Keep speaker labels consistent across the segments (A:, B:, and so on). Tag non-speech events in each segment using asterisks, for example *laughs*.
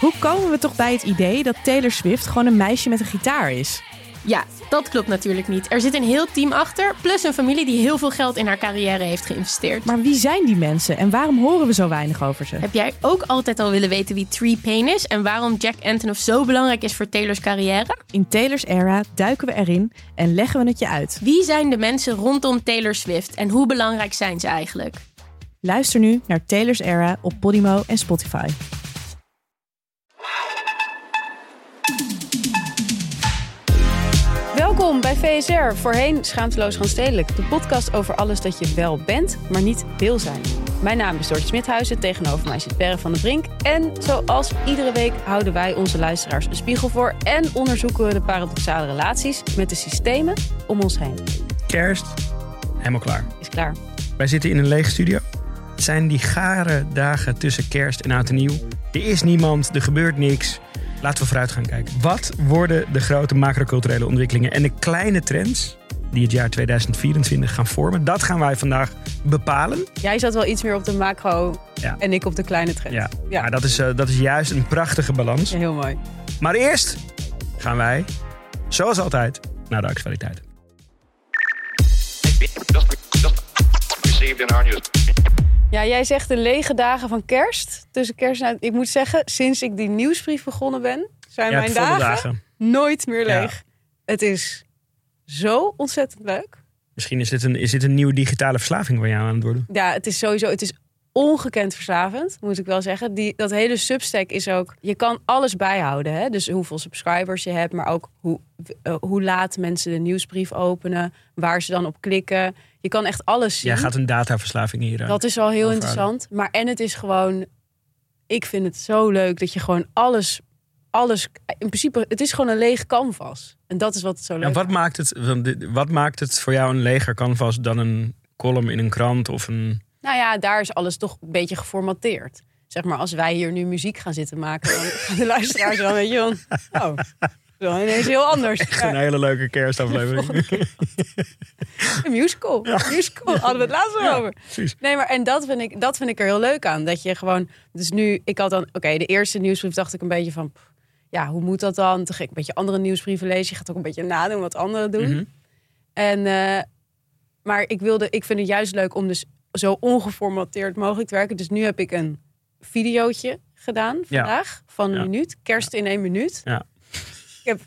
A: Hoe komen we toch bij het idee dat Taylor Swift gewoon een meisje met een gitaar is?
B: Ja, dat klopt natuurlijk niet. Er zit een heel team achter, plus een familie die heel veel geld in haar carrière heeft geïnvesteerd.
A: Maar wie zijn die mensen en waarom horen we zo weinig over ze?
B: Heb jij ook altijd al willen weten wie Tree Payne is en waarom Jack Antonoff zo belangrijk is voor Taylor's carrière?
A: In Taylor's era duiken we erin en leggen we het je uit.
B: Wie zijn de mensen rondom Taylor Swift en hoe belangrijk zijn ze eigenlijk?
A: Luister nu naar Taylor's era op Podimo en Spotify.
C: Welkom bij VSR, voorheen Schaamteloos Stedelijk. De podcast over alles dat je wel bent, maar niet wil zijn. Mijn naam is Dortje Smithuizen, tegenover mij zit Perre van der Brink. En zoals iedere week houden wij onze luisteraars een spiegel voor... en onderzoeken we de paradoxale relaties met de systemen om ons heen.
D: Kerst, helemaal klaar.
C: Is klaar.
D: Wij zitten in een lege studio. Het zijn die gare dagen tussen kerst en oud en nieuw. Er is niemand, er gebeurt niks. Laten we vooruit gaan kijken. Wat worden de grote macroculturele ontwikkelingen en de kleine trends die het jaar 2024 gaan vormen? Dat gaan wij vandaag bepalen.
C: Jij zat wel iets meer op de macro
D: Ja.
C: en ik op de kleine trend.
D: Ja,
C: Ja.
D: Maar dat, is, eh, dat is juist een prachtige balans.
C: Ja, heel mooi.
D: Maar eerst gaan wij, zoals altijd, naar de actualiteit.
E: just, just received in our news.
C: Ja, jij zegt de lege dagen van kerst. Tussen kerst en... Ik moet zeggen, sinds ik die nieuwsbrief begonnen ben... zijn
D: Ja,
C: mijn dagen,
D: dagen.
C: nooit meer
D: Ja.
C: leeg. Het is zo ontzettend leuk.
D: Misschien is dit, een, is dit een nieuwe digitale verslaving waar je aan het worden.
C: Ja, het is sowieso... Het is ongekend verslavend, moet ik wel zeggen. Die, dat hele Substack is ook... Je kan alles bijhouden. Hè? Dus hoeveel subscribers je hebt, maar ook hoe, eh, hoe laat mensen de nieuwsbrief openen. Waar ze dan op klikken. Je kan echt alles zien.
D: Jij gaat een dataverslaving hier. eh,
C: Dat is al heel
D: overhouden.
C: interessant. Maar en het is gewoon... Ik vind het zo leuk dat je gewoon alles... alles in principe, het is gewoon een leeg canvas. En dat is wat het zo leuk
D: En wat maakt, het, wat maakt het voor jou een leger canvas dan een column in een krant of een...
C: Nou ja, daar is alles toch een beetje geformateerd. Zeg maar, als wij hier nu muziek gaan zitten maken... dan *laughs* gaan de luisteraars dan, weet je van... Oh, zo ineens heel anders.
D: Een
C: Ja,
D: hele leuke kerstaflevering. *laughs*
C: een musical. Een musical, hadden we het laatst
D: Ja,
C: over.
D: precies.
C: Nee, maar en dat vind, ik, dat vind ik er heel leuk aan. Dat je gewoon... Dus nu, ik had dan... Oké, de eerste nieuwsbrief dacht ik een beetje van... Ja, hoe moet dat dan? Toen ging ik een beetje andere nieuwsbrieven lezen. Je gaat ook een beetje nadoen wat anderen doen.
D: Mhm.
C: En, eh, maar ik, wilde, ik vind het juist leuk om dus zo ongeformateerd mogelijk te werken. Dus nu heb ik een videootje gedaan
D: Ja.
C: vandaag van een
D: Ja.
C: minuut. Kerst in één minuut.
D: Ja.
C: Ik heb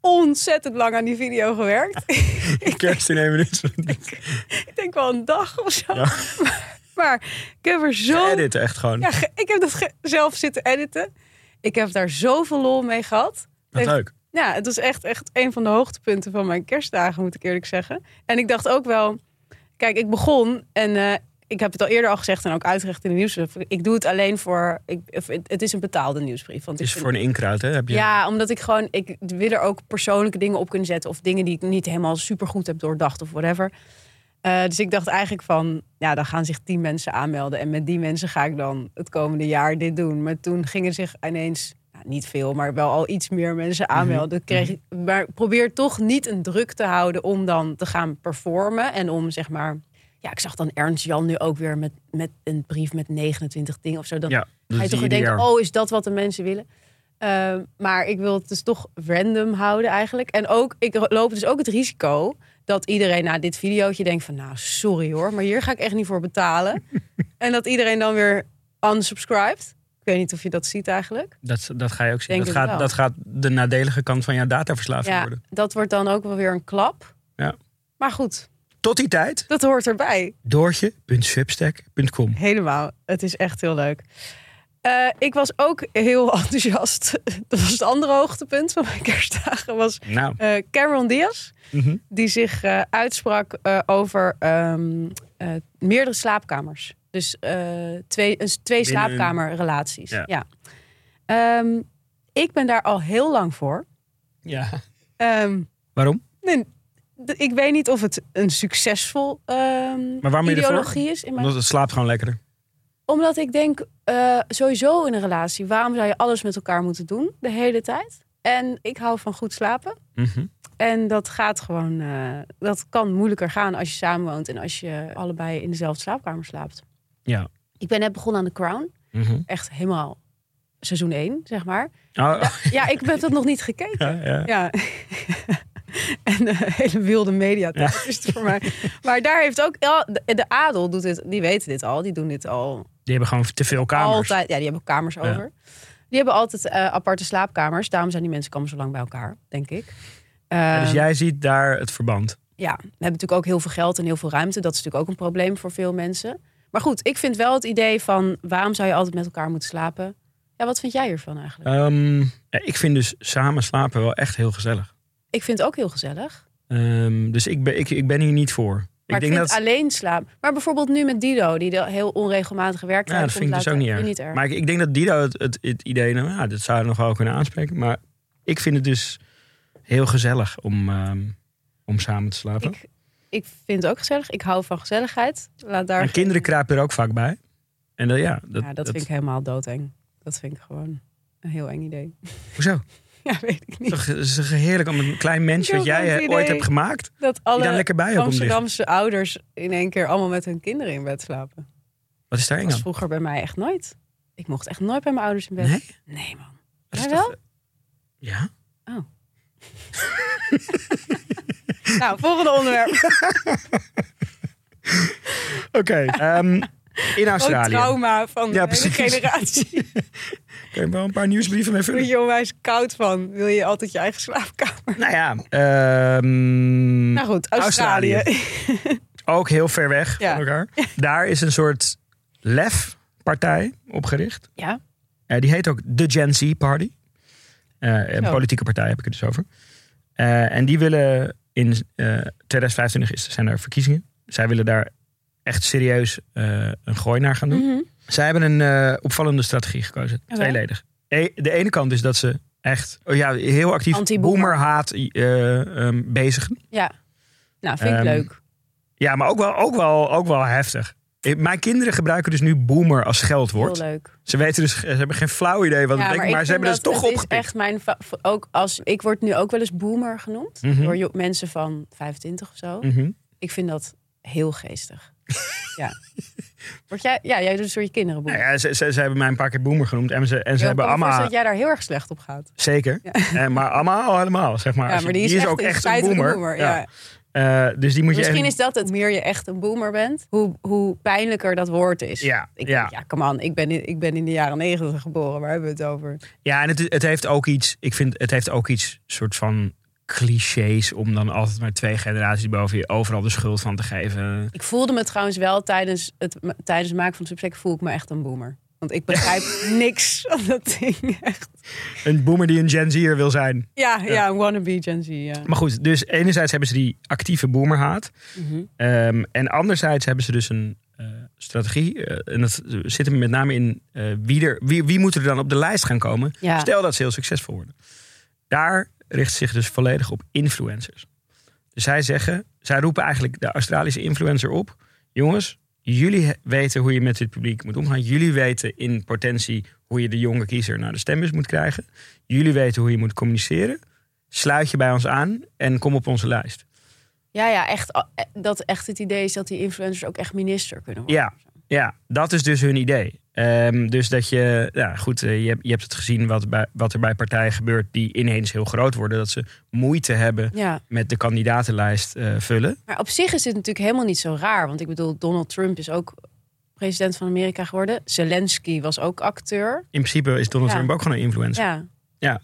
C: ontzettend lang aan die video gewerkt. *laughs*
D: Kerst in één minuut. *laughs*
C: ik denk wel een dag of zo.
D: Ja.
C: Maar, *laughs* maar ik heb er zo...
D: Edit echt gewoon.
C: Ja, ik heb dat ge- zelf zitten editen. Ik heb daar zoveel lol mee gehad.
D: Wat leuk.
C: Ja, het was echt, echt een van de hoogtepunten van mijn kerstdagen, moet ik eerlijk zeggen. En ik dacht ook wel, kijk, ik begon en eh, ik heb het al eerder al gezegd en ook uitgelegd in de nieuwsbrief. Ik doe het alleen voor, ik, het is een betaalde nieuwsbrief. Want
D: is
C: vind-
D: voor een inkruid, hè? Heb je...
C: ja, omdat ik gewoon, ik wil er ook persoonlijke dingen op kunnen zetten. Of dingen die ik niet helemaal super goed heb doordacht of whatever. Eh, dus ik dacht eigenlijk van, ja, dan gaan zich tien mensen aanmelden. En met die mensen ga ik dan het komende jaar dit doen. Maar toen gingen zich ineens, nou, niet veel, maar wel al iets meer mensen aanmelden. Kreeg ik, maar probeer toch niet een druk te houden om dan te gaan performen. En om zeg maar, ja, ik zag dan Ernst Jan nu ook weer met, met een brief met 29 dingen of zo. Dan,
D: Ja,
C: ga je toch
D: ieder
C: denken, oh, is dat wat de mensen willen? Uh, maar ik wil het dus toch random houden eigenlijk. En ook, ik loop dus ook het risico dat iedereen na dit videootje denkt van... nou, sorry hoor, maar hier ga ik echt niet voor betalen. *laughs* en dat iedereen dan weer unsubscribed. Ik weet niet of je dat ziet eigenlijk.
D: Dat, dat ga je ook zien.
C: Denk
D: Dat gaat,
C: wel.
D: dat gaat de nadelige kant van jouw dataverslaving
C: Ja,
D: worden.
C: dat wordt dan ook wel weer een klap.
D: Ja.
C: Maar goed,
D: Tot die tijd,
C: dat hoort erbij.
D: doortje.substack.com.
C: Helemaal. Het is echt heel leuk. Eh, ik was ook heel *laughs* enthousiast. Dat was het andere hoogtepunt van mijn kerstdagen. Was
D: Nou,
C: eh, Cameron Diaz.
D: mhm.
C: die zich eh, uitsprak over ehm, eh, meerdere slaapkamers. Dus twee, een- twee slaapkamerrelaties.
D: Ja.
C: Ja. Ehm, ik ben daar al heel lang voor.
D: Ja.
C: Ehm,
D: Waarom?
C: nee, ik weet niet of het een succesvol ehm,
D: Maar waarom je
C: ideologie is. In mijn...
D: Omdat het slaapt gewoon lekkerder.
C: Omdat ik denk, eh, sowieso in een relatie, waarom zou je alles met elkaar moeten doen de hele tijd? En ik hou van goed slapen.
D: Mhm.
C: En dat gaat gewoon, eh, dat kan moeilijker gaan als je samenwoont en als je allebei in dezelfde slaapkamer slaapt.
D: Ja.
C: Ik ben net begonnen aan The Crown.
D: Mhm.
C: Echt helemaal seizoen 1, zeg maar.
D: Oh,
C: Ja, ik heb dat nog niet gekeken.
D: ja, ja.
C: Ja. *laughs* en de hele wilde media is het voor mij. Maar daar heeft ook ja, de, de adel doet dit, die weten dit al, die doen dit al
D: Die hebben gewoon te veel kamers.
C: altijd. Ja, die hebben kamers over. Die hebben altijd eh, aparte slaapkamers. Daarom zijn die mensen komen zo lang bij elkaar, denk ik.
D: Ja, dus
C: Ehm,
D: jij ziet daar het verband.
C: ja, we hebben natuurlijk ook heel veel geld en heel veel ruimte. Dat is natuurlijk ook een probleem voor veel mensen. Maar goed, ik vind wel het idee van waarom zou je altijd met elkaar moeten slapen? Ja, wat vind jij hiervan eigenlijk?
D: Ehm, ja, ik vind dus samen slapen wel echt heel gezellig.
C: Ik vind het ook heel gezellig.
D: Ehm, dus ik ben, ik, ik ben hier niet voor.
C: Maar
D: ik
C: ik,
D: denk
C: vind
D: dat.
C: alleen slapen. Maar bijvoorbeeld nu met Dido, die de heel onregelmatig werkt.
D: Ja, dat vind ik dus ook niet erg.
C: erg.
D: Maar ik, ik denk dat Dido het, het, het idee, nou ja, dat zou nog wel kunnen aanspreken. Maar ik vind het dus heel gezellig om, ehm, om samen te slapen.
C: ik, ik vind het ook gezellig. Ik hou van gezelligheid. Laat daar geen-
D: kinderen kruipen er ook vaak bij. En dat, ja, dat,
C: ja, dat, vind ik helemaal doodeng. Dat vind ik gewoon een heel eng idee.
D: Hoezo? *laughs*
C: Ja, weet ik niet.
D: Het is toch- het is toch heerlijk om een klein mensje
C: Ik
D: wat jij eh, ooit hebt gemaakt,
C: Dat alle
D: lekker bij.
C: Amsterdamse ouders in één keer allemaal met hun kinderen in bed slapen.
D: Wat is daar
C: Dat
D: eng
C: was
D: aan?
C: vroeger bij mij echt nooit. Ik mocht echt nooit bij mijn ouders in bed.
D: Nee?
C: Nee, man.
D: Dat
C: Jij
D: toch-
C: wel?
D: Ja? *laughs*
C: Nou, volgende onderwerp. *laughs*
D: Oké. ehm, in Australië.
C: trauma van de hele generatie. *laughs*
D: Kun je wel een paar nieuwsbrieven mee vullen?
C: Word je onwijs koud van? Wil je altijd je eigen slaapkamer?
D: Nou ja, ehm,
C: Nou goed, Australië. *laughs*
D: ook heel ver weg
C: Ja.
D: van elkaar. Daar is een soort LEF-partij opgericht.
C: Ja.
D: Eh, die heet ook de Gen Z Party. Eh, een
C: Zo.
D: politieke partij heb ik het dus over. Eh, en die willen in eh 2025 is, zijn er verkiezingen. Zij willen daar echt serieus eh, een gooi naar gaan doen.
C: Mhm.
D: Zij hebben een eh, opvallende strategie gekozen.
C: Oké.
D: Tweeledig. E- de ene kant is dat ze echt oh ja, heel actief
C: Anti-boomer.
D: boomerhaat eh, ehm, bezigen.
C: Ja. Nou, vind ik
D: Ehm,
C: leuk.
D: Ja, maar ook wel, ook wel, ook wel heftig. Mijn kinderen gebruiken dus nu boomer als
C: Heel
D: scheldwoord.
C: leuk.
D: Ze weten dus, ze hebben geen flauw idee wat het
C: Ja,
D: betekent, maar, ze hebben dus toch
C: dat- het
D: opgepikt.
C: is echt mijn ook als ik word nu ook wel eens boomer genoemd
D: Mhm.
C: door mensen van 25 of zo.
D: Mhm.
C: Ik vind dat heel geestig. Ja. Word jij, ja, jij doet door je kinderen
D: Nou
C: boomer.
D: ja, ze, ze, ze hebben mij een paar keer boomer genoemd en ze, en ze hebben allemaal...
C: dat jij daar heel erg slecht op gaat.
D: Zeker, Eh, maar allemaal helemaal, zeg maar.
C: Ja,
D: je-
C: die is, echt,
D: ook
C: een
D: echt een boomer. Ja. Eh, dus die moet je
C: Misschien
D: echt-
C: is dat het. Hoe meer je echt een boomer bent, hoe, hoe pijnlijker dat woord is.
D: Ja,
C: Ik
D: ja.
C: denk, ja, come on, ik ben, in, ik ben in de jaren negentig geboren. Waar hebben we het over?
D: Ja, en het, het heeft ook iets, ik vind, het heeft ook iets soort van clichés om dan altijd maar twee generaties boven je overal de schuld van te geven.
C: Ik voelde me trouwens wel tijdens het, tijdens het maken van het gesprek voel ik me echt een boomer. Want ik begrijp *laughs* niks van dat ding. Echt.
D: Een boomer die een Gen Z'er wil zijn.
C: Ja, ja, een wannabe Gen Z. Ja.
D: Maar goed, dus enerzijds hebben ze die actieve boomerhaat. Ehm, en anderzijds hebben ze dus een eh, strategie. eh, en dat zit hem met name in eh, wie, er, wie, wie moet er dan op de lijst gaan komen.
C: Ja.
D: Stel dat ze heel succesvol worden. Daar richt zich dus volledig op influencers. Dus zij zeggen, zij roepen eigenlijk de Australische influencer op. Jongens, jullie weten hoe je met dit publiek moet omgaan. Jullie weten in potentie hoe je de jonge kiezer naar de stembus moet krijgen. Jullie weten hoe je moet communiceren. Sluit je bij ons aan en kom op onze lijst.
C: ja, ja, echt. eh, Dat echt het idee is dat die influencers ook echt minister kunnen worden.
D: Ja, ja, dat is dus hun idee. Ehm, dus dat je, ja goed, eh, je, hebt, je hebt het gezien wat, bij, wat er bij partijen gebeurt die ineens heel groot worden. Dat ze moeite hebben
C: Ja,
D: met de kandidatenlijst eh, vullen.
C: maar op zich is dit natuurlijk helemaal niet zo raar. Want ik bedoel, Donald Trump is ook president van Amerika geworden. Zelensky was ook acteur.
D: In principe is Donald
C: Ja.
D: Trump ook gewoon een influencer.
C: Ja,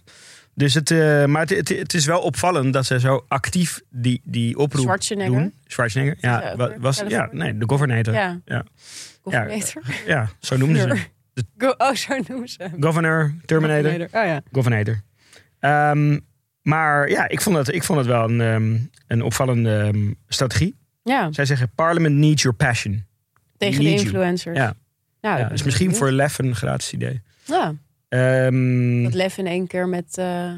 D: Dus het, eh, maar het, het, het is wel opvallend dat ze zo actief die, die oproep
C: Schwarzenegger.
D: doen. Schwarzenegger, ja,
C: Ja,
D: was, ja, nee, de governator. Ja,
C: ja.
D: Ja.
C: Governator. *laughs*
D: zo noemden ze hem. *laughs*
C: Go- oh, zo noemen ze hem.
D: Governor, Terminator.
C: Oh ja.
D: Governator. Ehm, maar ja, ik vond het, ik vond het wel een, ehm, een opvallende ehm, strategie.
C: Ja,
D: Zij zeggen, parliament needs your passion.
C: tegen de
D: you.
C: influencers.
D: Ja.
C: Nou,
D: Ja,
C: ben
D: dus misschien voor Lef een gratis idee.
C: Ja, Dat lef in één keer met eh,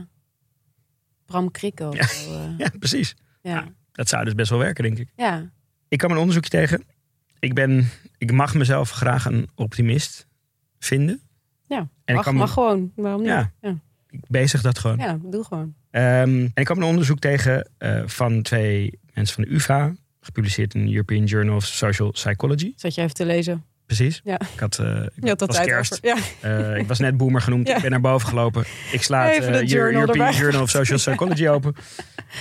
C: Bram Krikke.
D: Ja.
C: eh. *laughs*
D: ja, precies.
C: ja.
D: Dat zou dus best wel werken, denk ik.
C: ja.
D: Ik kwam een onderzoekje tegen. Ik, ben, ik mag mezelf graag een optimist vinden.
C: Ja,
D: En ik
C: mag, mag gewoon. Waarom niet?
D: Ja.
C: Ja,
D: ik bezig dat gewoon.
C: ja doe gewoon.
D: Ehm, en ik kwam een onderzoek tegen eh, van twee mensen van de UvA. Gepubliceerd in European Journal of Social Psychology.
C: Zat je even te lezen?
D: Precies.
C: Ja.
D: Ik had, ik
C: had dat
D: was kerst.
C: Ja.
D: Eh, ik was net boomer genoemd.
C: Ja.
D: Ik ben naar boven gelopen. Ik sla het
C: de journal
D: European
C: erbij.
D: Journal of Social Psychology open.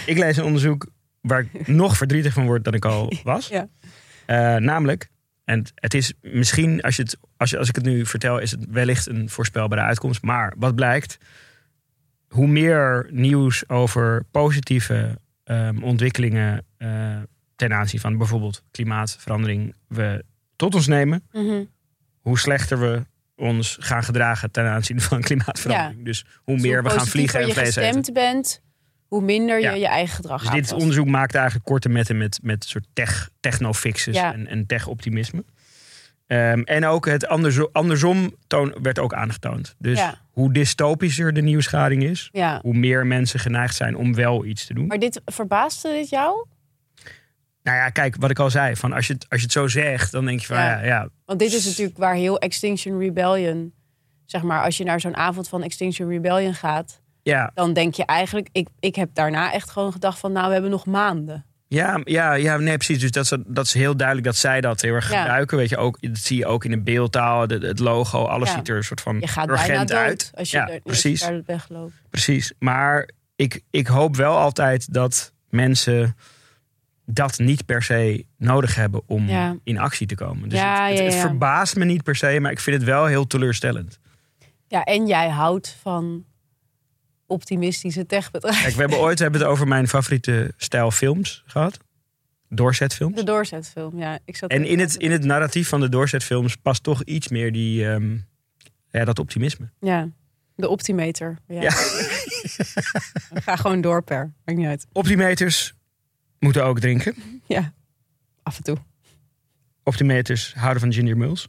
D: Ik lees een onderzoek waar ik nog verdrietig van word dan ik al *laughs* was.
C: Ja.
D: Namelijk, en het- is misschien, als, je het, als, je, als ik het nu vertel, is het wellicht een voorspelbare uitkomst. Maar wat blijkt, hoe meer nieuws over positieve ehm, ontwikkelingen eh, ten aanzien van bijvoorbeeld klimaatverandering we tot ons nemen,
C: Mhm.
D: hoe slechter we ons gaan gedragen ten aanzien van *laughs* klimaatverandering. Dus hoe
C: Dus
D: meer
C: hoe
D: we gaan vliegen en
C: je
D: vlees eten.
C: gestemd bent, hoe minder
D: Ja.
C: je je eigen gedrag
D: Dus dit onderzoek maakt eigenlijk korte metten met, met soort tech, technofixes
C: Ja.
D: en, en tech-optimisme. Ehm, en ook het andersom, andersom toon, werd ook aangetoond. Dus
C: Ja.
D: hoe dystopischer de nieuwsgading is, hoe meer mensen geneigd zijn om wel iets te doen.
C: Maar dit verbaasde dit jou?
D: Nou ja, kijk, wat ik al zei, van als, je het, als je het zo zegt, dan denk je van ja,
C: Ja.
D: ja,
C: Want dit is natuurlijk waar heel Extinction Rebellion, zeg maar, als je naar zo'n avond van Extinction Rebellion gaat,
D: ja,
C: dan denk je eigenlijk, ik, ik heb daarna echt gewoon gedacht van, nou, we hebben nog maanden.
D: Ja, ja, ja, nee, precies. Dus dat is, dat is heel duidelijk dat zij dat heel erg
C: Ja.
D: gebruiken. Weet je, ook, dat zie je ook in de beeldtaal, de- het logo, alles
C: Ja.
D: ziet er een soort van
C: Je gaat
D: urgent
C: dood
D: uit.
C: als je,
D: ja,
C: er, als je
D: precies,
C: daar wegloopt.
D: precies. Maar ik, ik hoop wel altijd dat mensen dat niet per se nodig hebben om
C: Ja.
D: in actie te komen. Dus
C: Ja,
D: het, het,
C: ja,
D: het
C: ja.
D: verbaast me niet per se, maar ik vind het wel heel teleurstellend.
C: Ja, en jij houdt van optimistische techbedrijven.
D: Kijk, we hebben ooit we hebben het over mijn favoriete stijl films gehad. Doorzetfilms.
C: De doorzetfilm, ja. Ik zat
D: En in het, in het narratief van de doorzetfilms past toch iets meer die, ehm, ja, dat optimisme.
C: Ja, de optimeter. Ja.
D: Ja. *laughs*
C: Ga gewoon door per. Maakt niet uit.
D: Optimeters moeten ook drinken.
C: Ja, af en toe.
D: Optimeters houden van ginger mules.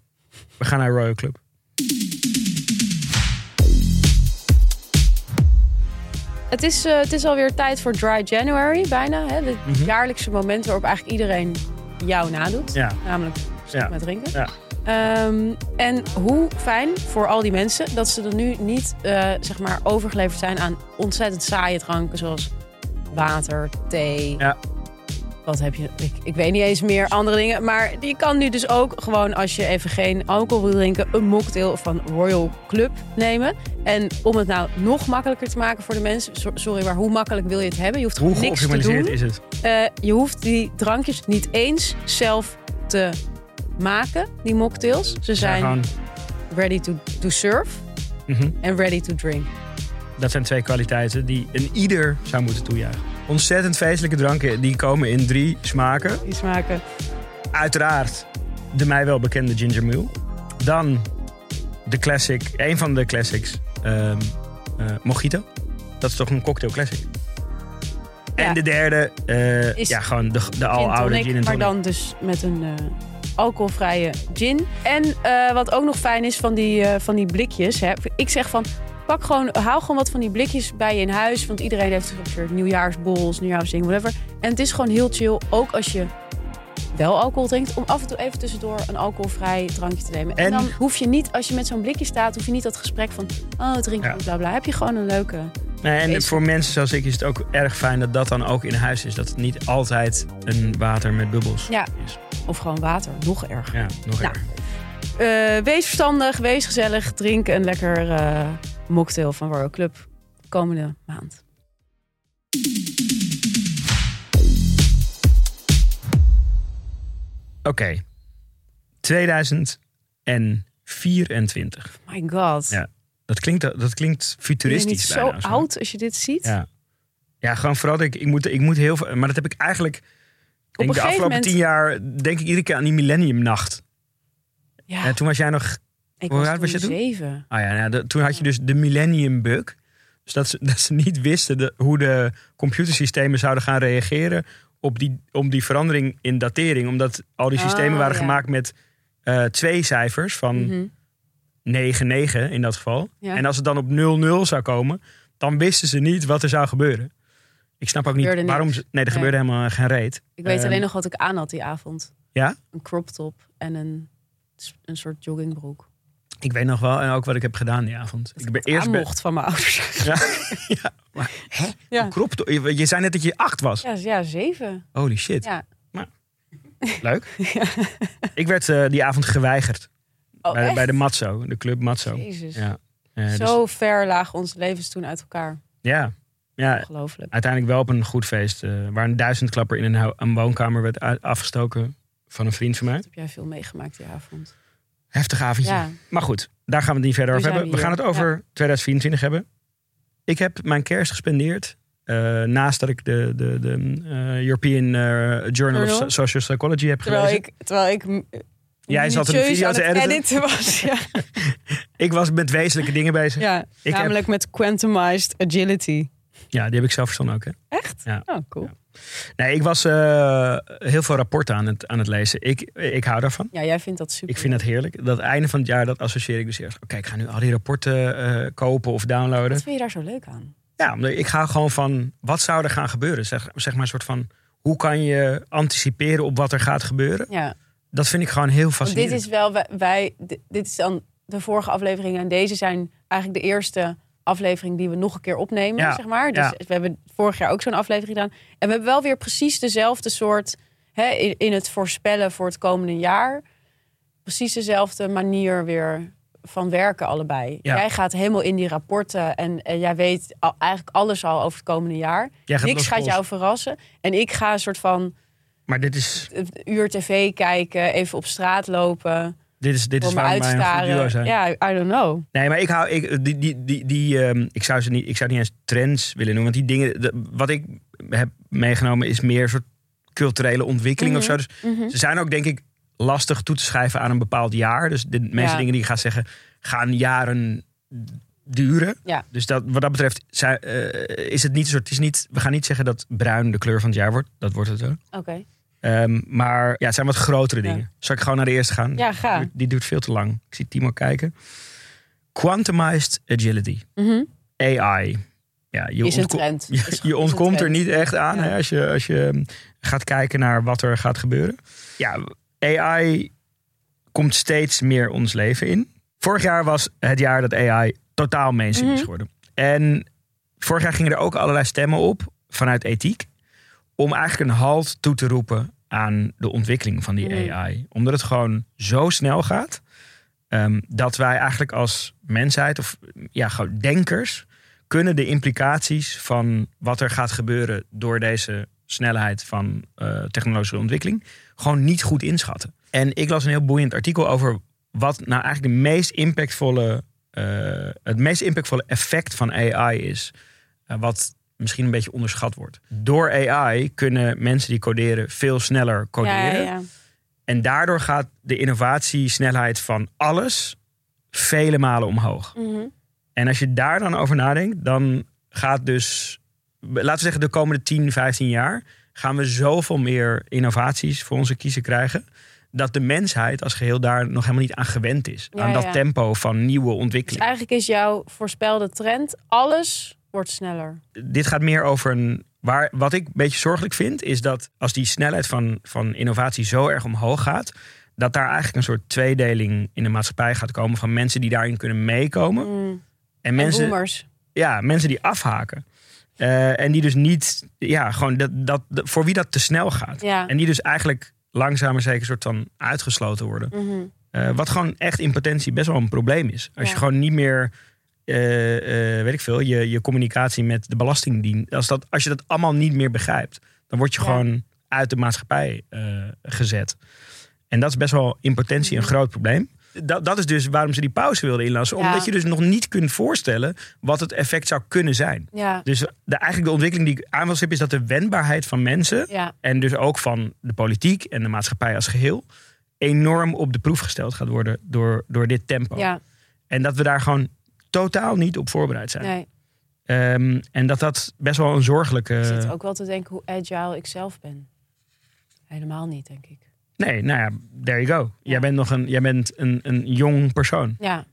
D: We gaan naar Royal Club.
C: Het is, eh, het is alweer tijd voor Dry January, bijna. Hè? Het
D: Mhm.
C: jaarlijkse moment waarop eigenlijk iedereen jou nadoet.
D: Ja,
C: Namelijk
D: Ja.
C: met drinken.
D: Ja.
C: Ehm, en hoe fijn voor al die mensen dat ze er nu niet eh, zeg maar overgeleverd zijn aan ontzettend saaie dranken zoals water, thee.
D: Ja.
C: Wat heb je? Ik, ik weet niet eens meer andere dingen. Maar je kan nu dus ook gewoon als je even geen alcohol wil drinken, een mocktail van Royal Club nemen. En om het nou nog makkelijker te maken voor de mensen. so- Sorry, maar hoe makkelijk wil je het hebben? Je hoeft
D: hoe
C: niks te doen.
D: is het?
C: Eh, je hoeft die drankjes niet eens zelf te maken, die mocktails. Ze zijn
D: gewoon,
C: ready to, to serve
D: mhm.
C: en ready to drink.
D: Dat zijn twee kwaliteiten die een ieder zou moeten toejuichen. Ontzettend feestelijke dranken, die komen in drie smaken.
C: Die smaken.
D: Uiteraard de mij wel bekende ginger mule. Dan de classic, een van de classics, eh, mojito. Dat is toch een cocktail classic. En de derde, eh,
C: Is
D: ja, gewoon de, de
C: Gin
D: aloude
C: tonic,
D: gin en
C: maar dan dus met een eh, alcoholvrije gin. En wat ook nog fijn is van die, van die blikjes. Hè. Ik zeg van, pak gewoon, haal gewoon wat van die blikjes bij je in huis. Want iedereen heeft ongeveer nieuwjaarsbols, nieuwjaarsding, whatever. En het is gewoon heel chill, ook als je wel alcohol drinkt, om af en toe even tussendoor een alcoholvrij drankje te nemen. En,
D: En-
C: dan hoef je niet, als je met zo'n blikje staat, hoef je niet dat gesprek van, oh, drink
D: Ja.
C: bla bla. Heb je gewoon een leuke.
D: Nee, en
C: Feest.
D: voor mensen zoals ik is het ook erg fijn dat dat dan ook in huis is. Dat het niet altijd een water met bubbels
C: Ja.
D: is.
C: Of gewoon water, nog erger.
D: Ja, nog
C: Nou,
D: erger.
C: Eh, wees verstandig, wees gezellig. Drink een lekker eh, mocktail van Royal Club komende maand.
D: Oké. 2024.
C: My god.
D: Ja, Dat klinkt, dat klinkt futuristisch
C: niet zo
D: zo.
C: oud als je dit ziet?
D: Ja. Ja, gewoon vooral ik, ik, moet, ik moet heel veel... Maar dat heb ik eigenlijk...
C: Een
D: de afgelopen
C: moment-
D: tien jaar denk ik iedere keer aan die millenniumnacht.
C: Ja,
D: En toen was jij nog...
C: ik
D: hoe
C: was
D: oud was
C: toen
D: je toen?
C: zeven.
D: Ah ja, nou, de- toen had je dus de millennium bug. Dus dat ze, *laughs* dat ze niet wisten de, hoe de computersystemen zouden gaan reageren op die, om die verandering in datering. Omdat al die systemen
C: Ah,
D: waren
C: ja.
D: gemaakt met eh, twee cijfers van. 9-9 in dat geval.
C: Ja.
D: En als het dan op 0-0 zou komen, dan wisten ze niet wat er zou gebeuren. Ik snap ook niet waarom.
C: niks.
D: Ze, nee, er
C: Nee.
D: gebeurde helemaal geen reet.
C: Ik weet
D: Ehm,
C: alleen nog wat ik aan had die avond.
D: Ja?
C: Een crop top en een, een soort joggingbroek.
D: Ik weet nog wel en ook wat ik heb gedaan die avond. Ik ben eerst
C: mocht van mijn ouders. *laughs*
D: Ja, ja, maar hè?
C: Ja.
D: Je je zei net dat je acht was.
C: Ja, ja zeven.
D: Holy shit.
C: Ja. *laughs*
D: Leuk. Ik werd eh, die avond geweigerd.
C: Oh,
D: bij, de,
C: echt?
D: bij de Matzo, de club Matzo.
C: Jezus.
D: Ja. Eh, dus-
C: Zo ver lagen onze levens toen uit elkaar.
D: ja. ja,
C: Ongelooflijk.
D: uiteindelijk wel op een goed feest. eh, waar een duizendklapper in een, woonkamer werd afgestoken van een vriend van mij.
C: Heb jij veel meegemaakt die avond?
D: Heftig avondje.
C: Ja.
D: Maar goed, daar gaan we het niet verder
C: Nu
D: over hebben. We
C: we
D: gaan het over 2024 hebben. Ik heb mijn kerst gespendeerd. eh, naast dat ik de, de, de eh, European eh, Journal, of? So- Social Psychology heb
C: Terwijl
D: gelezen.
C: ik, terwijl ik
D: Jij zat een video te editen.
C: editen was. Ja, *laughs*
D: Ik was met wezenlijke dingen bezig. Ja, heb-
C: namelijk met quantumized agility.
D: Die heb ik zelf verzonnen ook. Hè?
C: Echt?
D: Ja.
C: Oh, cool.
D: Nee, ik was eh, heel veel rapporten aan het, aan het lezen. Ik, ik hou daarvan.
C: Ja, jij vindt dat super.
D: Ik vind dat heerlijk. Dat einde van het jaar, dat associeer ik dus eerst. Oké, ik ga nu al die rapporten eh, kopen of downloaden.
C: Wat vind je daar zo leuk aan?
D: Ja, omdat ik ga gewoon van, wat zou er gaan gebeuren? Zeg, zeg maar een soort van, hoe kan je anticiperen op wat er gaat gebeuren?
C: Ja,
D: Dat vind ik gewoon heel
C: want
D: fascinerend.
C: dit is wel, wij- wij, di- dit is dan de vorige aflevering en deze zijn eigenlijk de eerste aflevering die we nog een keer opnemen,
D: Ja,
C: zeg maar. Dus
D: ja.
C: we hebben vorig jaar ook zo'n aflevering gedaan. En we hebben wel weer precies dezelfde soort, hè, in, in het voorspellen voor het komende jaar, precies dezelfde manier weer van werken allebei.
D: Ja.
C: Jij gaat helemaal in die rapporten en, en jij weet al, eigenlijk alles al over het komende jaar.
D: Gaat
C: Niks gaat jou verrassen. En ik ga een soort van
D: Maar dit is,
C: uur tv kijken, even op straat lopen,
D: dit is, dit is waarom wij een goed duo
C: uitstaren.
D: zijn.
C: Ja, I don't know.
D: Nee, maar ik hou, ik, die, die, die, die, ehm, ik, zou ze niet, ik zou niet eens trends willen noemen. Want die dingen, de- wat ik heb meegenomen is meer een soort culturele ontwikkeling of zo. Dus
C: Mhm.
D: ze zijn ook denk ik lastig toe te schrijven aan een bepaald jaar. Dus de meeste
C: Ja.
D: dingen die ik ga zeggen gaan jaren duren.
C: Ja.
D: Dus dat, wat dat betreft zij- eh, is het niet een soort. Het is niet, we gaan niet zeggen dat bruin de kleur van het jaar wordt. Dat wordt het wel.
C: Oké.
D: Ehm, maar ja, het zijn wat grotere
C: Ja.
D: dingen. Zal ik gewoon naar de eerste gaan?
C: Ja, ga.
D: Die duurt- Die duurt veel te lang. Ik zie Timo kijken. Quantumized agility.
C: Mhm.
D: AI. Ja, je
C: Is een
D: ontko-
C: trend. *laughs*
D: je, ontkomt er niet echt aan
C: Ja.
D: hè, als, je, als je um, gaat kijken naar wat er gaat gebeuren. Ja, AI komt steeds meer ons leven in. Vorig jaar was het jaar dat AI totaal mainstream is
C: Mhm.
D: geworden. En vorig jaar gingen er ook allerlei stemmen op vanuit ethiek. Om eigenlijk een halt toe te roepen aan de ontwikkeling van die
C: Mhm.
D: AI. Omdat het gewoon zo snel gaat. ehm, dat wij eigenlijk als mensheid of ja, gewoon denkers kunnen de implicaties van wat er gaat gebeuren door deze snelheid van eh, technologische ontwikkeling gewoon niet goed inschatten. En ik las een heel boeiend artikel over wat nou eigenlijk de meest impactvolle, eh, het meest impactvolle effect van AI is. eh, wat misschien een beetje onderschat wordt. Door AI kunnen mensen die coderen veel sneller coderen.
C: ja, ja.
D: En daardoor gaat de innovatiesnelheid van alles vele malen omhoog.
C: Mhm.
D: En als je daar dan over nadenkt, dan gaat dus, laten we zeggen, de komende 10, 15 jaar gaan we zoveel meer innovaties voor onze kiezen krijgen. Dat de mensheid als geheel daar nog helemaal niet aan gewend is.
C: Ja,
D: aan dat tempo van nieuwe
C: Dus
D: ontwikkeling.
C: eigenlijk is jouw voorspelde trend, alles wordt sneller.
D: Dit gaat meer over een. Waar, wat ik een beetje zorgelijk vind, is dat als die snelheid van, van innovatie zo erg omhoog gaat. Dat daar eigenlijk een soort tweedeling in de maatschappij gaat komen van mensen die daarin kunnen meekomen.
C: Mm.
D: En
C: En
D: mensen,
C: boomers.
D: ja, mensen die afhaken. Eh, en die dus niet, ja, gewoon dat, dat, voor wie dat te snel gaat.
C: Ja.
D: En die dus eigenlijk langzaam maar zeker soort van uitgesloten worden.
C: Mhm.
D: Eh, wat gewoon echt in potentie best wel een probleem is. Als
C: Ja.
D: je gewoon niet meer, eh, eh, weet ik veel, je, je communicatie met de belastingdienst. Als, dat, als je dat allemaal niet meer begrijpt, dan word je
C: Ja.
D: gewoon uit de maatschappij eh, gezet. En dat is best wel in potentie een groot probleem. Dat, dat is dus waarom ze die pauze wilden inlassen.
C: Ja.
D: Omdat je dus nog niet kunt voorstellen wat het effect zou kunnen zijn.
C: Ja,
D: Dus de, eigenlijk de ontwikkeling die ik aan wil stippen is dat de wendbaarheid van mensen en dus ook van de politiek en de maatschappij als geheel enorm op de proef gesteld gaat worden door, door dit tempo. En dat we daar gewoon totaal niet op voorbereid zijn.
C: Nee.
D: Ehm, en dat dat best wel een zorgelijke.
C: Ik zit ook wel te denken hoe agile ik zelf ben. Helemaal niet, denk ik.
D: Nee, nou ja, there you go.
C: Ja.
D: Jij bent nog een, jij bent een, een jong persoon.
C: Ja,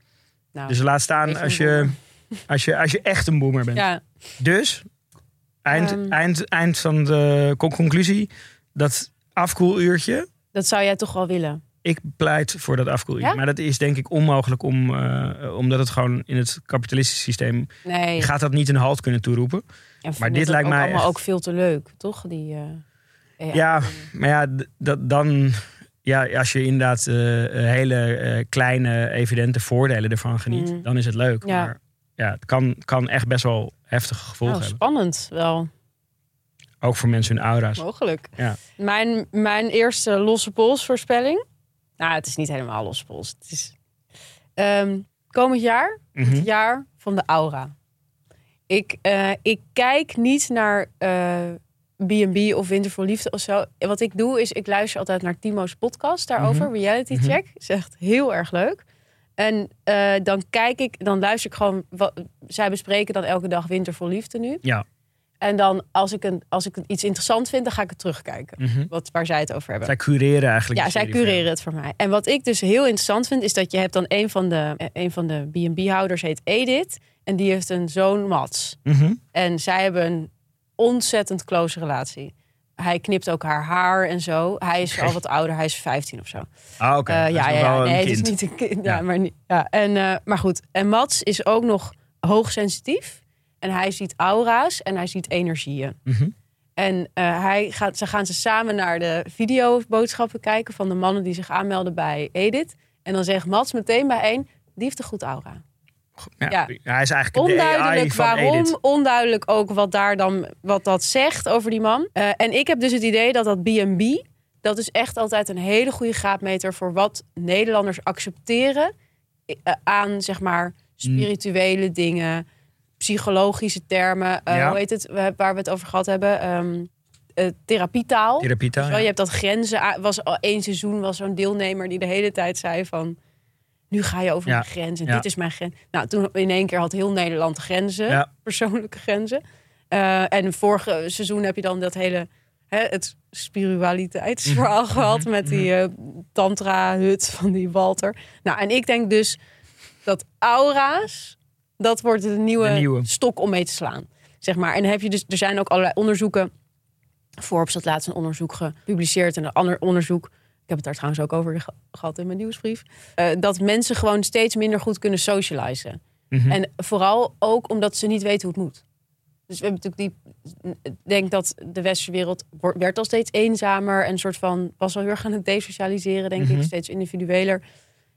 C: Nou,
D: Dus laat staan als je, als, je, als je echt een boomer bent.
C: ja,
D: Dus, eind,
C: Ehm.
D: eind, eind van de con- conclusie, dat afkoeluurtje,
C: dat zou jij toch wel willen.
D: Ik pleit voor dat afkoeluurtje.
C: Ja?
D: Maar dat is denk ik onmogelijk om, eh, omdat het gewoon in het kapitalistische systeem,
C: Nee.
D: je gaat dat niet een halt kunnen toeroepen.
C: En
D: maar dit lijkt
C: ook
D: mij
C: allemaal
D: echt-
C: ook veel te leuk, toch? Die, eh,
D: Ja, maar ja, dat, dan, ja, als je inderdaad eh, eh, hele eh, kleine, evidente voordelen ervan geniet,
C: Mm.
D: dan is het leuk.
C: Ja.
D: Maar ja, het kan, kan echt best wel heftige gevolgen
C: Nou,
D: hebben.
C: spannend wel.
D: Ook voor mensen hun aura's.
C: Mogelijk.
D: Ja.
C: Mijn, mijn eerste losse polsvoorspelling. Nou, het is niet helemaal losse pols. Het is ehm, komend jaar,
D: Mhm.
C: het jaar van de aura. Ik, eh, ik kijk niet naar eh, B&B of Winter voor Liefde of zo. Wat ik doe is, ik luister altijd naar Timo's podcast daarover. Reality
D: Mhm.
C: Check. Is echt heel erg leuk. En eh, dan kijk ik, dan luister ik gewoon. Wat, zij bespreken dan elke dag Winter voor Liefde nu.
D: Ja.
C: En dan, als ik, een, als ik iets interessant vind, dan ga ik het terugkijken.
D: Mhm.
C: Wat, waar zij het over hebben.
D: Zij cureren eigenlijk.
C: Ja, zij cureren het voor mij. En wat ik dus heel interessant vind, is dat je hebt dan een van de, een van de B&B-houders, heet Edith. En die heeft een zoon, Mats.
D: Mhm.
C: En zij hebben een ontzettend close relatie. Hij knipt ook haar haar en zo. Hij is al wat ouder, hij is 15 of zo.
D: Ah, oké.
C: Eh, ja, ja, Nee, het is niet een kind. Ja,
D: Ja.
C: maar, niet, ja. En, eh, maar goed, en Mats is ook nog hoogsensitief. En hij ziet aura's en hij ziet energieën.
D: Mhm.
C: En eh, hij gaat, ze gaan ze samen naar de videoboodschappen kijken van de mannen die zich aanmelden bij Edith. En dan zegt Mats meteen bij één, die heeft een goed aura.
D: Ja,
C: Ja.
D: Hij is eigenlijk de AI
C: Onduidelijk waarom,
D: Edith.
C: onduidelijk ook wat daar dan wat dat zegt over die man. Eh, en ik heb dus het idee dat dat B&B, dat is echt altijd een hele goede graadmeter voor wat Nederlanders accepteren eh, aan zeg maar spirituele dingen, psychologische termen, eh,
D: Ja.
C: hoe heet het, waar we het over gehad hebben, Ehm eh, therapietaal. Je wel,
D: ja.
C: Je hebt dat grenzen. Was al één seizoen was zo'n deelnemer die de hele tijd zei van. Nu ga je over
D: Ja.
C: mijn grens en
D: Ja.
C: dit is mijn grens. Nou, toen in één keer had heel Nederland grenzen, *laughs* persoonlijke grenzen. Eh, en vorige seizoen heb je dan dat hele hè, het spiritualiteitsverhaal
D: Mhm.
C: gehad met die eh, tantra-hut van die Walter. Nou, en ik denk dus dat aura's, dat wordt de nieuwe,
D: De nieuwe.
C: stok om mee te slaan. Zeg maar. En heb je dus, er zijn ook allerlei onderzoeken. Forbes had laatst een onderzoek gepubliceerd en een ander onderzoek. Ik heb het daar trouwens ook over ge- gehad in mijn nieuwsbrief. eh, dat mensen gewoon steeds minder goed kunnen socializen.
D: Mhm.
C: En vooral ook omdat ze niet weten hoe het moet. Dus we hebben natuurlijk die. Ik denk dat de westerse wereld werd al steeds eenzamer en een soort van was al heel erg aan het desocialiseren, denk
D: Mhm.
C: ik, steeds individueler.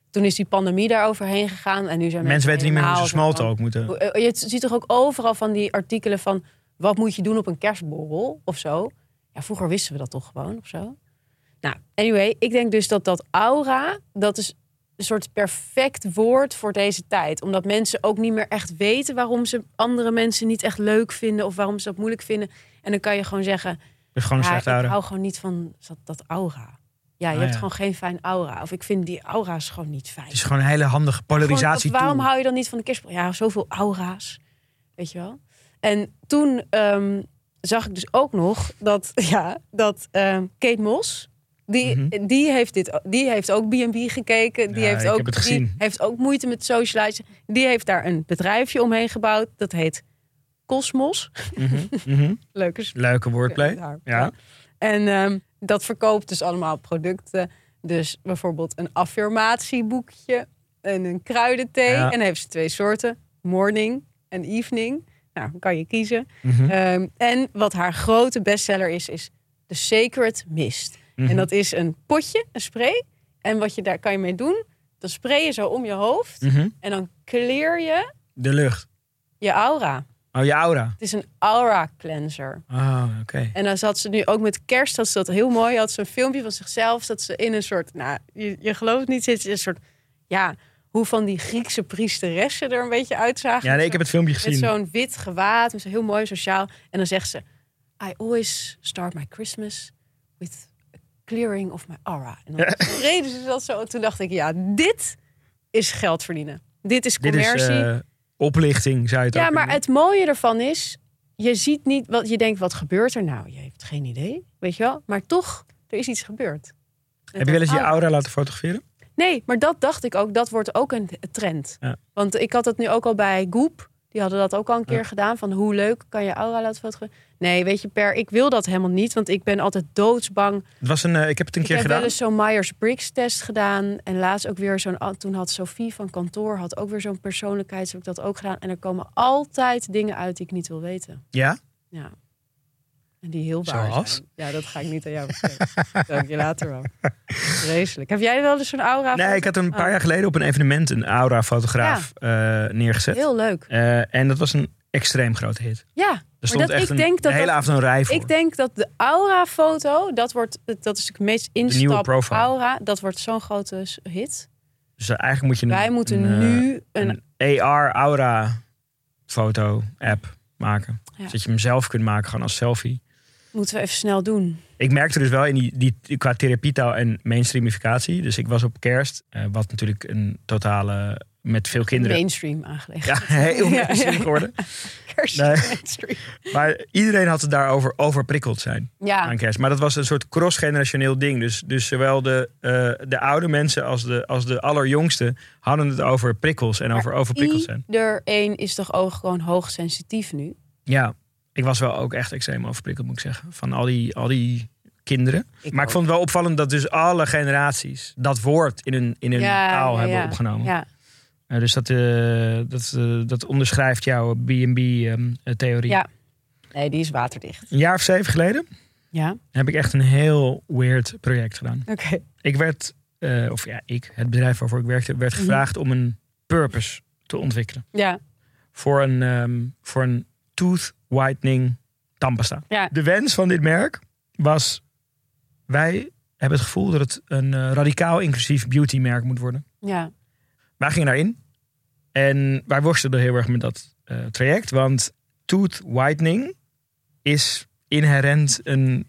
C: Toen is die pandemie daar overheen gegaan en nu zijn
D: Mensen weten niet meer hoe ze
C: van-
D: talk moeten.
C: eh, Je ziet toch ook overal van die artikelen van wat moet je doen op een kerstborrel of zo. Ja, vroeger wisten we dat toch gewoon of zo. Nou, anyway, ik denk dus dat dat aura, dat is een soort perfect woord voor deze tijd. Omdat mensen ook niet meer echt weten waarom ze andere mensen niet echt leuk vinden of waarom ze dat moeilijk vinden. En dan kan je gewoon zeggen,
D: is gewoon
C: ja, ik hou gewoon niet van dat, dat aura. Ja, je
D: Ah,
C: hebt
D: ja.
C: gewoon geen fijn aura. Of ik vind die aura's gewoon niet fijn.
D: Het is gewoon een hele handige polarisatie.
C: Gewoon, waarom hou je dan niet van de kerstboom? Ja, zoveel aura's. Weet je wel? En toen ehm, zag ik dus ook nog dat, *laughs* ja, dat ehm, Kate Moss... Die,
D: Mhm.
C: die, heeft dit, die heeft ook B&B gekeken. Die,
D: Ja,
C: heeft ook, die heeft ook moeite met socializen. Die heeft daar een bedrijfje omheen gebouwd. Dat heet Cosmos.
D: Mhm, mhm. *laughs*
C: Leuke
D: Leuke wordplay.
C: daar.
D: Ja.
C: En ehm, dat verkoopt dus allemaal producten. Dus bijvoorbeeld een affirmatieboekje en een kruidenthee.
D: Ja.
C: En dan heeft ze twee soorten. Morning en evening. Nou, dan kan je kiezen.
D: Mhm,
C: Ehm, en wat haar grote bestseller is, is de Sacred Mist.
D: mhm.
C: En dat is een potje, een spray. En wat je daar kan je mee doen, dan spray je zo om je hoofd.
D: Mhm.
C: En dan clear je
D: De lucht.
C: je aura.
D: Oh, je aura.
C: Het is een aura cleanser.
D: Oh, oké.
C: En dan zat ze nu ook met kerst, had ze dat heel mooi. Had ze een filmpje van zichzelf, dat ze in een soort, nou, je, je gelooft het niet, zit een soort, ja, hoe van die Griekse priesteressen er een beetje uitzagen.
D: Ja, nee, ik heb het filmpje
C: Met
D: gezien.
C: zo'n wit gewaad, met heel mooi sociaal. En dan zegt ze, I always start my Christmas with a clearing of my aura. En dan reden ze dat zo. En toen dacht ik, ja, dit is geld verdienen. Dit is
D: Dit is
C: commercie.
D: Oplichting, zou je het
C: Ja,
D: ook
C: maar het mooie ervan is, je ziet niet wat je denkt, wat gebeurt er nou? Je hebt geen idee, weet je wel? Maar toch, er is iets gebeurd.
D: Heb je wel eens je
C: aura?
D: aura laten fotograferen?
C: Nee, maar dat dacht ik ook. Dat wordt ook een trend.
D: Ja.
C: Want ik had het nu ook al bij Goop. Die hadden dat ook al een keer
D: Ja.
C: gedaan. Van hoe leuk kan je aura laten fotograferen? Nee, weet je, per ik wil dat helemaal niet. Want ik ben altijd doodsbang.
D: Het was een, eh, ik heb het een
C: Ik
D: keer
C: heb
D: gedaan.
C: wel eens zo'n Myers-Briggs test gedaan. En laatst ook weer zo'n... Toen had Sophie van kantoor had ook weer zo'n persoonlijkheid. Heb ik dat ook gedaan. En er komen altijd dingen uit die ik niet wil weten.
D: Ja?
C: Ja. En die heel waar
D: Zoals?
C: zijn. Ja, dat ga ik niet aan jou vertellen. ik je later wel. Vreselijk. Heb jij wel eens zo'n aura?
D: Nee, ik had een paar
C: Oh.
D: jaar geleden op een evenement een aura-fotograaf eh, neergezet.
C: Heel leuk.
D: Eh, en dat was een extreem grote hit.
C: Ja,
D: Er stond
C: dat-
D: echt
C: ik
D: een,
C: denk dat
D: de hele avond een rij voor.
C: ik denk dat de aura-foto, dat, wordt, dat is de meest
D: nieuwe
C: instap
D: profile.
C: aura. Dat wordt zo'n grote hit.
D: Dus eigenlijk moet je een,
C: Wij moeten
D: een, eh,
C: nu een...
D: een AR-aura-foto-app maken.
C: Ja.
D: Zodat je hem zelf kunt maken, gewoon als selfie.
C: Moeten we even snel doen.
D: Ik merkte dus wel in die, die qua therapietaal en mainstreamificatie. Dus ik was op kerst, eh, wat natuurlijk een totale met veel kinderen.
C: Mainstream aangelegd.
D: Ja, *laughs* heel mainstream geworden. *laughs*
C: Kerst
D: Nee.
C: mainstream.
D: Maar iedereen had het daarover overprikkeld zijn
C: Ja,
D: aan kerst. Maar dat was een soort cross-generationeel ding. Dus, dus zowel de, eh, de oude mensen als de, als de allerjongste hadden het over prikkels en over overprikkeld zijn.
C: iedereen is toch ook gewoon hoogsensitief nu?
D: Ja, ik was wel ook echt extreem overprikkeld, moet ik zeggen. Van al die, al die kinderen.
C: Ik
D: maar ik vond het wel opvallend dat dus alle generaties dat woord in hun, in hun taal hebben
C: ja.
D: opgenomen.
C: Ja,
D: Eh, dus dat, eh, dat, eh, dat onderschrijft jouw B&B-theorie.
C: Ja. nee, die is waterdicht.
D: Een jaar of zeven geleden
C: Ja,
D: heb ik echt een heel weird project gedaan.
C: oké.
D: Ik werd, of ja, ik, het bedrijf waarvoor ik werkte, werd
C: Mhm.
D: gevraagd om een purpose te ontwikkelen.
C: Ja,
D: Voor een, ehm, voor een tooth whitening tandpasta.
C: Ja.
D: De wens van dit merk was, wij hebben het gevoel dat het een radicaal inclusief beautymerk moet worden.
C: ja.
D: Wij gingen daarin en wij worstelden heel erg met dat eh, traject, want tooth whitening is inherent een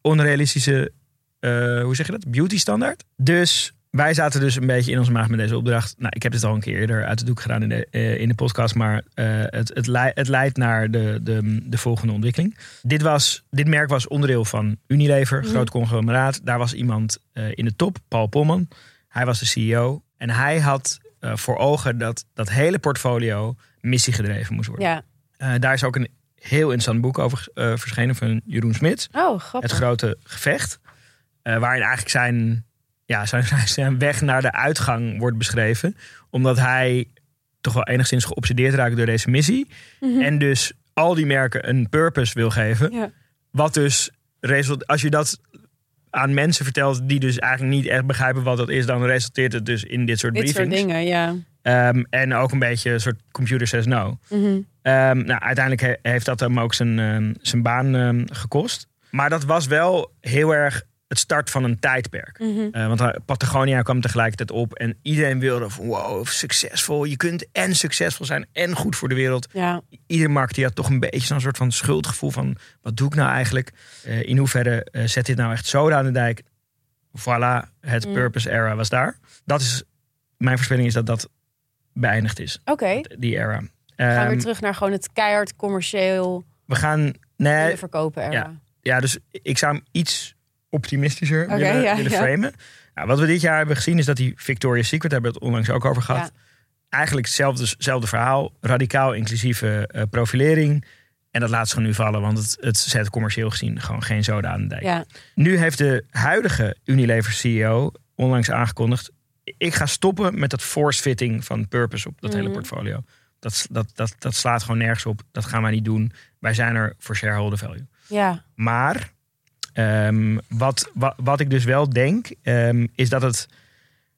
D: onrealistische, eh, hoe zeg je dat, beauty standaard. Dus wij zaten dus een beetje in onze maag met deze opdracht. Nou, ik heb dit al een keer eerder uit de doek gedaan in de, eh, in de podcast, maar het, het, het leidt naar de, de, de volgende ontwikkeling. Dit, was, dit merk was onderdeel van Unilever,
C: Mhm.
D: groot conglomeraat. Daar was iemand in de top, Paul Polman. Hij was de CEO en hij had eh, voor ogen dat dat hele portfolio missiegedreven moest worden.
C: ja.
D: Eh, daar is ook een heel interessant boek over eh, verschenen van Jeroen Smits.
C: Oh,
D: Het
C: grappig.
D: grote gevecht. waarin eigenlijk zijn, ja, zijn, *laughs* zijn weg naar de uitgang wordt beschreven. Omdat hij toch wel enigszins geobsedeerd raakt door deze missie.
C: Mhm.
D: En dus al die merken een purpose wil geven.
C: Ja.
D: Wat dus result, als je dat aan mensen vertelt die dus eigenlijk niet echt begrijpen wat dat is, dan resulteert het dus in dit soort
C: Dit soort
D: briefings.
C: dingen, ja.
D: Ehm, en ook een beetje een soort computer says no.
C: Mhm.
D: Ehm, nou, uiteindelijk he- heeft dat hem ook zijn, ehm, zijn baan ehm, gekost. Maar dat was wel heel erg het start van een tijdperk.
C: Mhm.
D: Eh, want eh, Patagonia kwam tegelijkertijd op en iedereen wilde van wow, succesvol. Je kunt en succesvol zijn en goed voor de wereld.
C: Ja,
D: Iedere markt die had toch een beetje zo'n soort van schuldgevoel van wat doe ik nou eigenlijk? Eh, in hoeverre zet dit nou echt zoden aan de dijk? Voilà, het
C: Mm.
D: purpose era was daar. Dat is, mijn voorspelling is dat dat beëindigd is,
C: oké.
D: die era.
C: We gaan
D: Ehm,
C: weer terug naar gewoon het keihard commercieel
D: we gaan, nee,
C: verkopen era.
D: ja. ja, dus ik zou hem iets optimistischer
C: Oké,
D: willen,
C: ja,
D: willen
C: ja.
D: framen. Nou, wat we dit jaar hebben gezien is dat die Victoria's Secret, daar hebben we het onlangs ook over gehad.
C: Ja.
D: Eigenlijk hetzelfde, hetzelfde verhaal, radicaal inclusieve eh, profilering. En dat laat ze gewoon nu vallen, want het, het zet commercieel gezien gewoon geen zoden aan de dijk. Nu heeft de huidige Unilever CEO onlangs aangekondigd... ik ga stoppen met dat force-fitting van Purpose op dat hele
C: Mhm.
D: portfolio. Dat, dat, dat, dat slaat gewoon nergens op. Dat gaan wij niet doen. Wij zijn er voor shareholder value.
C: ja.
D: Maar ehm, wat, wat, wat ik dus wel denk, ehm, is dat het...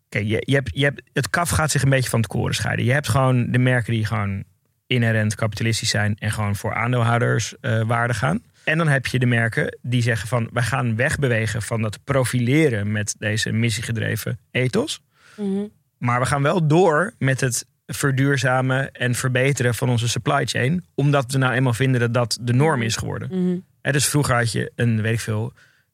D: Kijk, je, je hebt, je hebt, het kaf gaat zich een beetje van het koren scheiden. Je hebt gewoon de merken die gewoon inherent kapitalistisch zijn... en gewoon voor aandeelhouders eh, waarde gaan. En dan heb je de merken die zeggen van... wij gaan wegbewegen van dat profileren met deze missiegedreven ethos.
C: Mhm.
D: Maar we gaan wel door met het verduurzamen en verbeteren van onze supply chain. Omdat we nou eenmaal vinden dat dat de norm is geworden.
C: Mhm.
D: Dus vroeger had je een, weet ik veel,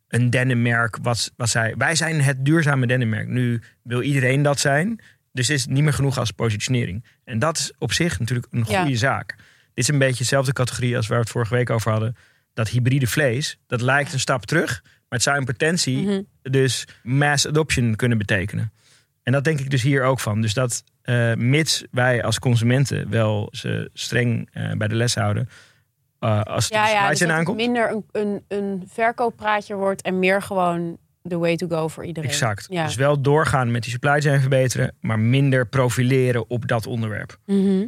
D: een dennenmerk wat, wat zei... wij zijn het duurzame dennenmerk. Nu wil iedereen dat zijn. Dus is niet meer genoeg als positionering. En dat is op zich natuurlijk een
C: Ja.
D: goede zaak. Dit is een beetje dezelfde categorie als waar we het vorige week over hadden. Dat hybride vlees, dat lijkt een stap terug. Maar het zou in potentie
C: Mhm.
D: dus mass adoption kunnen betekenen. En dat denk ik dus hier ook van. Dus dat eh, mits wij als consumenten wel ze streng eh, bij de les houden. Eh, als het
C: Ja,
D: ja,
C: ja dus dat het
D: aankomt.
C: minder een, een, een verkooppraatje wordt en meer gewoon the way to go voor iedereen.
D: Exact.
C: Ja.
D: Dus wel doorgaan met die supply chain verbeteren, maar minder profileren op dat onderwerp.
C: Mhm.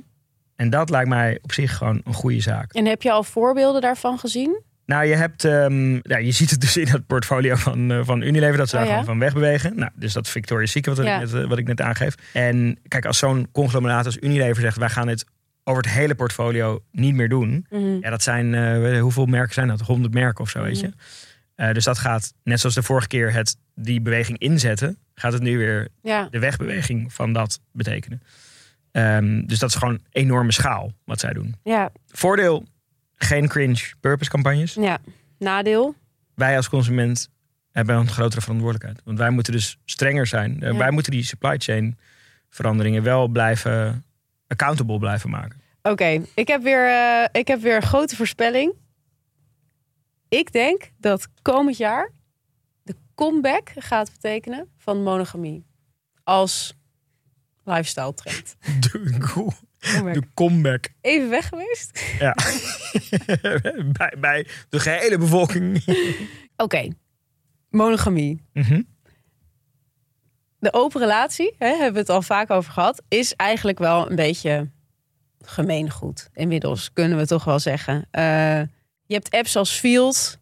D: En dat lijkt mij op zich gewoon een goede zaak.
C: En heb je al voorbeelden daarvan gezien?
D: Nou, je hebt, ehm, ja, je ziet het dus in het portfolio van, eh, van Unilever dat ze
C: Oh,
D: daar
C: ja?
D: gewoon van wegbewegen. Nou, dus dat Victoria's Secret wat,
C: Ja.
D: ik net, eh, wat ik net aangeef. En kijk, als zo'n conglomeraat als Unilever zegt, wij gaan dit over het hele portfolio niet meer doen.
C: Mhm.
D: Ja, dat zijn, eh, hoeveel merken zijn dat? 100 merken of zo, weet je.
C: Mhm.
D: Eh, dus dat gaat, net zoals de vorige keer het die beweging inzetten, gaat het nu weer
C: Ja.
D: de wegbeweging van dat betekenen. Ehm, dus dat is gewoon enorme schaal wat zij doen.
C: Ja.
D: Voordeel, geen cringe purpose campagnes.
C: ja. Nadeel?
D: Wij als consument hebben een grotere verantwoordelijkheid. Want wij moeten dus strenger zijn. Eh,
C: Ja.
D: Wij moeten die supply chain veranderingen wel blijven accountable blijven maken.
C: Oké, ik, heb weer, eh, ik heb weer een grote voorspelling. Ik denk dat komend jaar de comeback gaat betekenen van monogamie. Als lifestyle trend. *laughs*
D: De,
C: Comeback.
D: de comeback.
C: Even weg geweest?
D: Ja. *laughs* bij, bij de gehele bevolking. *laughs*
C: Oké, monogamie.
D: Mhm.
C: De open relatie, hè, hebben we het al vaak over gehad, is eigenlijk wel een beetje gemeengoed. Inmiddels kunnen we toch wel zeggen. Eh, je hebt apps als Field.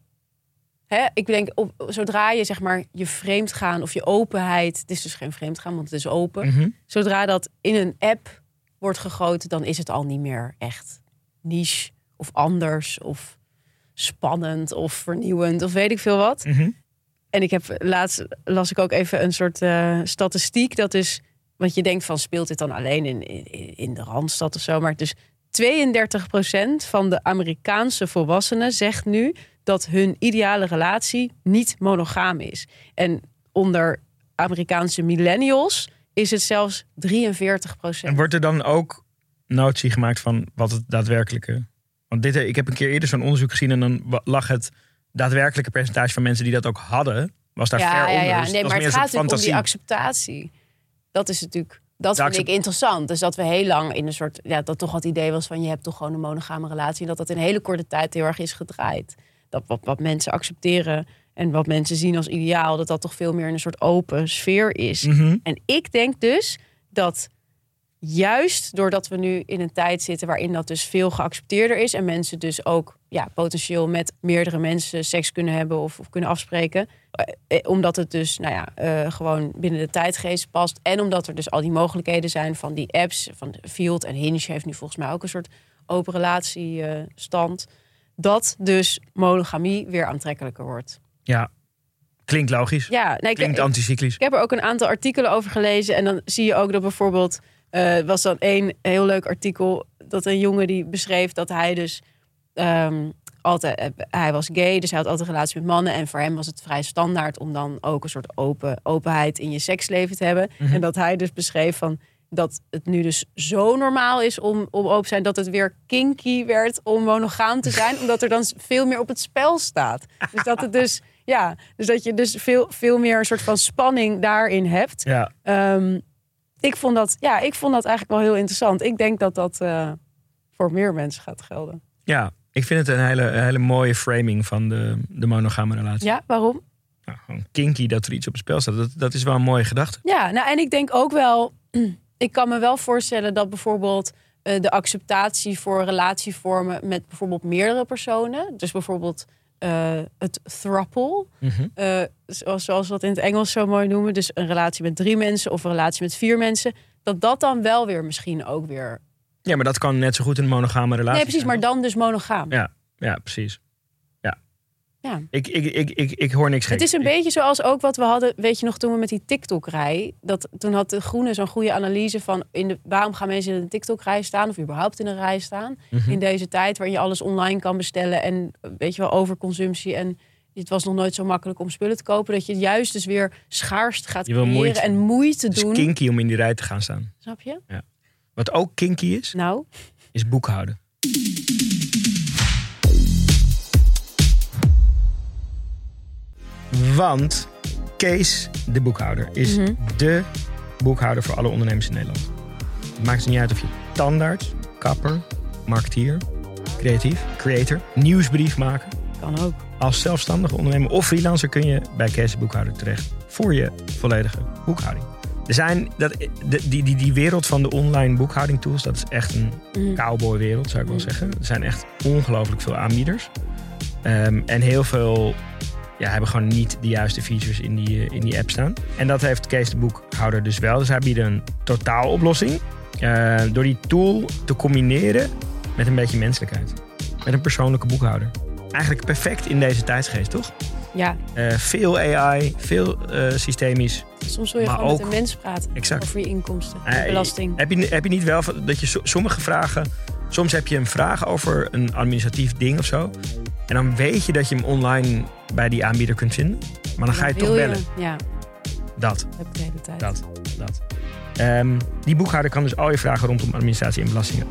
C: Hè, ik denk, op, zodra je zeg maar je vreemd gaan of je openheid, het is dus geen vreemd gaan, want het is open.
D: Mhm.
C: Zodra dat in een app wordt gegoten, dan is het al niet meer echt niche of anders of spannend of vernieuwend of weet ik veel wat.
D: Mhm.
C: En ik heb laatst las ik ook even een soort eh, statistiek. Dat is, want je denkt van speelt dit dan alleen in, in, in de Randstad of zo. Maar dus 32% van de Amerikaanse volwassenen zegt nu dat hun ideale relatie niet monogaam is. En onder Amerikaanse millennials is het zelfs 43%.
D: En wordt er dan ook notie gemaakt van wat het daadwerkelijke... Want dit, ik heb een keer eerder zo'n onderzoek gezien... en dan lag het daadwerkelijke percentage van mensen die dat ook hadden... was daar ver
C: ja, ja,
D: onder.
C: ja.
D: Dus
C: Nee, maar het gaat om die acceptatie. Dat is natuurlijk, dat vind ik interessant. Dus dat we heel lang in een soort, ja, dat toch het idee was van je hebt toch gewoon een monogame relatie. En dat dat in een hele korte tijd heel erg is gedraaid. Dat wat, wat mensen accepteren en wat mensen zien als ideaal, dat dat toch veel meer in een soort open sfeer is.
D: Mhm.
C: En ik denk dus dat juist doordat we nu in een tijd zitten waarin dat dus veel geaccepteerder is en mensen dus ook ja, potentieel met meerdere mensen seks kunnen hebben of, of kunnen afspreken, omdat het dus nou ja, eh, gewoon binnen de tijdgeest past en omdat er dus al die mogelijkheden zijn van die apps, van Field en Hinge heeft nu volgens mij ook een soort open relatiestand, dat dus monogamie weer aantrekkelijker wordt.
D: Ja, klinkt logisch.
C: Ja, nee,
D: Klinkt
C: ik-
D: anticyclisch.
C: ik heb er ook een aantal artikelen over gelezen. En dan zie je ook dat bijvoorbeeld... eh was dan één heel leuk artikel... dat een jongen die beschreef dat hij dus... ehm, altijd, eh, hij was gay, dus hij had altijd een relatie met mannen. En voor hem was het vrij standaard om dan ook een soort open, openheid in je seksleven te hebben.
D: Mhm.
C: En dat hij dus beschreef van dat het nu dus zo normaal is om, om open te zijn... dat het weer kinky werd om monogaam te zijn. *laughs* omdat er dan veel meer op het spel staat. Dus dat het dus... *laughs* Ja, dus dat je dus veel, veel meer een soort van spanning daarin hebt.
D: Ja,
C: Ehm, ik, vond dat, ja, ik vond dat eigenlijk wel heel interessant. Ik denk dat dat eh, voor meer mensen gaat gelden.
D: ja, ik vind het een hele, een hele mooie framing van de, de monogame relatie.
C: Ja, waarom?
D: Nou, gewoon kinky dat er iets op het spel staat. Dat, dat is wel een mooie gedachte.
C: Ja, nou en ik denk ook wel... *clears throat* Ik kan me wel voorstellen dat bijvoorbeeld eh, de acceptatie voor relatievormen met bijvoorbeeld meerdere personen. Dus bijvoorbeeld eh, het throuple.
D: Mhm.
C: eh, zoals, zoals we dat in het Engels zo mooi noemen. Dus een relatie met drie mensen of een relatie met vier mensen. Dat dat dan wel weer misschien ook weer...
D: Ja, maar dat kan net zo goed een monogame relatie
C: Nee, precies, maar dan dus monogaam.
D: Ja, ja precies. Ja.
C: Ja.
D: Ik, ik, ik, ik, ik hoor niks
C: Het
D: geks.
C: is een beetje zoals ook wat we hadden, weet je nog, toen we met die TikTok-rij. Dat, toen had de Groene zo'n goede analyse van in de, waarom gaan mensen in een TikTok-rij staan of überhaupt in een rij staan.
D: Mhm.
C: In deze tijd waarin je alles online kan bestellen en weet je wel, overconsumptie. En het was nog nooit zo makkelijk om spullen te kopen. Dat je juist dus weer schaarst gaat creëren
D: moeite.
C: en moeite
D: Het is
C: doen.
D: kinky om in die rij te gaan staan.
C: Snap je?
D: Wat ook kinky is,
C: Nou,
D: is boekhouden. Want Kees, de boekhouder, is
C: Mhm.
D: de boekhouder voor alle ondernemers in Nederland. Het maakt niet uit of je tandarts, kapper, marketeer, creatief, creator, nieuwsbrief maken.
C: Kan ook.
D: Als zelfstandige ondernemer of freelancer kun je bij Kees de Boekhouder terecht voor je volledige boekhouding. Er zijn dat, de, die, die, die wereld van de online boekhouding tools, dat is echt een
C: Mhm.
D: cowboywereld, zou ik wel
C: Mm.
D: zeggen. Er zijn echt ongelooflijk veel aanbieders. Ehm, en heel veel ja, hebben gewoon niet de juiste features in die, eh, in die app staan. En dat heeft Kees de Boekhouder dus wel. Dus hij biedt een totaaloplossing. eh, door die tool te combineren met een beetje menselijkheid. Met een persoonlijke boekhouder. Eigenlijk perfect in deze tijdsgeest, toch?
C: Ja,
D: Eh, veel AI, veel eh, systemisch.
C: soms wil je
D: Maar
C: gewoon met
D: ook-
C: een mens praten.
D: Exact.
C: Over je inkomsten,
D: Eh,
C: je belasting.
D: Heb je, heb je niet wel dat je so- sommige vragen... Soms heb je een vraag over een administratief ding of zo. En dan weet je dat je hem online bij die aanbieder kunt vinden. Maar dan ga je toch bellen.
C: Ja,
D: Dat,
C: heb ik de hele tijd.
D: dat, dat. Ehm, die boekhouder kan dus al je vragen rondom administratie en belastingen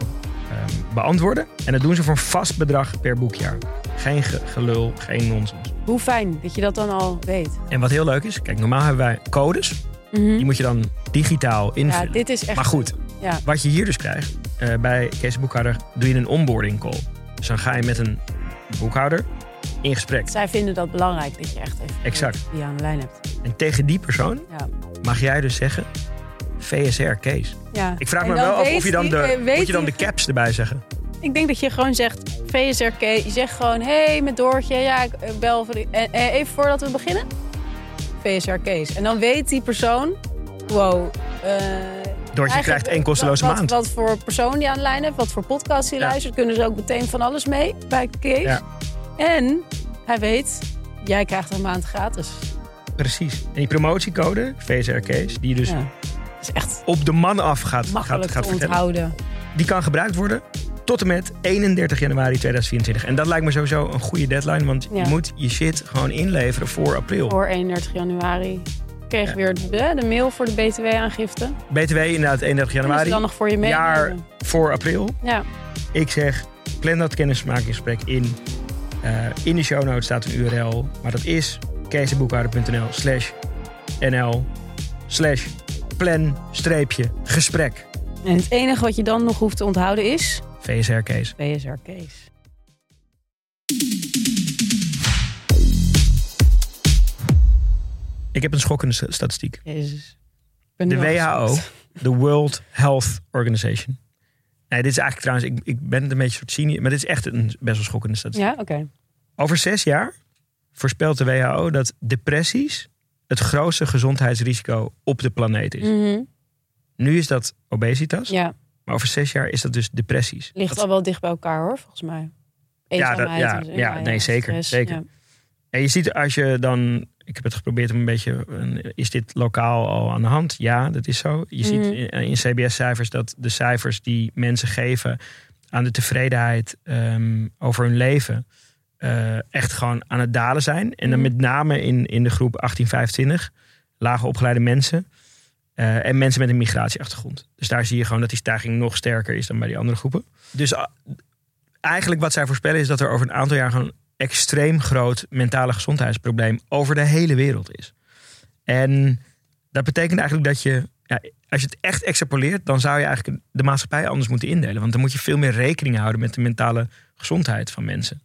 D: beantwoorden. En dat doen ze voor een vast bedrag per boekjaar. Geen ge- gelul, geen nonsens.
C: Hoe fijn dat je dat dan al weet.
D: En wat heel leuk is, kijk, normaal hebben wij codes. Die moet je dan digitaal
C: Ja,
D: invullen.
C: dit is echt...
D: Maar goed,
C: Ja.
D: wat je hier dus krijgt, eh, bij Kees de Boekhouder doe je een onboarding call. Dus dan ga je met een boekhouder in gesprek.
C: Zij vinden dat belangrijk, dat je echt even
D: Exact.
C: die aan de lijn hebt.
D: En tegen die persoon
C: Ja.
D: mag jij dus zeggen, VSR Kees.
C: Ja.
D: Ik vraag me wel af of je dan
C: die-
D: de,
C: eh,
D: moet je dan de
C: die-
D: caps erbij zeggen.
C: Ik denk dat je gewoon zegt, VSRK, je zegt gewoon, hé, hey, met Doortje, ja, ik eh, bel voor die... en, eh, even voordat we beginnen, VSRK's. En dan weet die persoon, wow... eh,
D: Doortje krijgt één kosteloze
C: wat,
D: maand.
C: Wat voor persoon die aan de lijn heeft, wat voor podcast hij
D: Ja.
C: luistert, kunnen ze ook meteen van alles mee bij Kees.
D: Ja.
C: En hij weet, jij krijgt een maand gratis.
D: Precies. En die promotiecode, VSR Kees, die je dus
C: Ja. Is echt
D: op de man af gaat, gaat, gaat
C: onthouden.
D: Die kan gebruikt worden tot en met 31 januari 2024. En dat lijkt me sowieso een goede deadline. Want
C: Ja.
D: je moet je shit gewoon inleveren voor april.
C: Voor 31 januari kreeg
D: Ja.
C: weer de, de mail voor de BTW-aangifte.
D: BTW inderdaad 31
C: Kunnen ze
D: januari.
C: dan nog voor je meenemen?
D: jaar voor april.
C: Ja.
D: Ik zeg, plan dat kennismakingsgesprek in. Eh, in de show notes staat een URL. Maar dat is keesdeboekhouder.nl slash nl slash plan streepje gesprek.
C: En het enige wat je dan nog hoeft te onthouden is...
D: VSR Kees.
C: BSR Kees.
D: Ik heb een schokkende st- statistiek.
C: Jezus.
D: De WHO, de World Health Organization. Nee, dit is eigenlijk trouwens, ik, ik ben het een beetje soort cynisch, maar dit is echt een best wel schokkende statistiek.
C: Ja, oké.
D: Over zes jaar voorspelt de WHO dat depressies het grootste gezondheidsrisico op de planeet is.
C: Mhm.
D: Nu is dat obesitas,
C: Ja,
D: maar over zes jaar is dat dus depressies.
C: ligt
D: Dat-
C: al wel dicht bij elkaar hoor, volgens mij.
D: Ja, dat- ja, ja, nee, zeker,
C: stress,
D: zeker. En je ziet als je dan, ik heb het geprobeerd om een beetje, is dit lokaal al aan de hand? Ja, dat is zo. Je
C: Mhm.
D: ziet in, in CBS-cijfers dat de cijfers die mensen geven aan de tevredenheid ehm, over hun leven eh, echt gewoon aan het dalen zijn. En dan
C: Mhm.
D: met name in, in de groep 1825, lage opgeleide mensen. eh, en mensen met een migratieachtergrond. Dus daar zie je gewoon dat die stijging nog sterker is dan bij die andere groepen. Dus ah, eigenlijk wat zij voorspellen is dat er over een aantal jaar gewoon extreem groot mentale gezondheidsprobleem over de hele wereld is. En dat betekent eigenlijk dat je, ja, als je het echt extrapoleert, dan zou je eigenlijk de maatschappij anders moeten indelen. Want dan moet je veel meer rekening houden met de mentale gezondheid van mensen.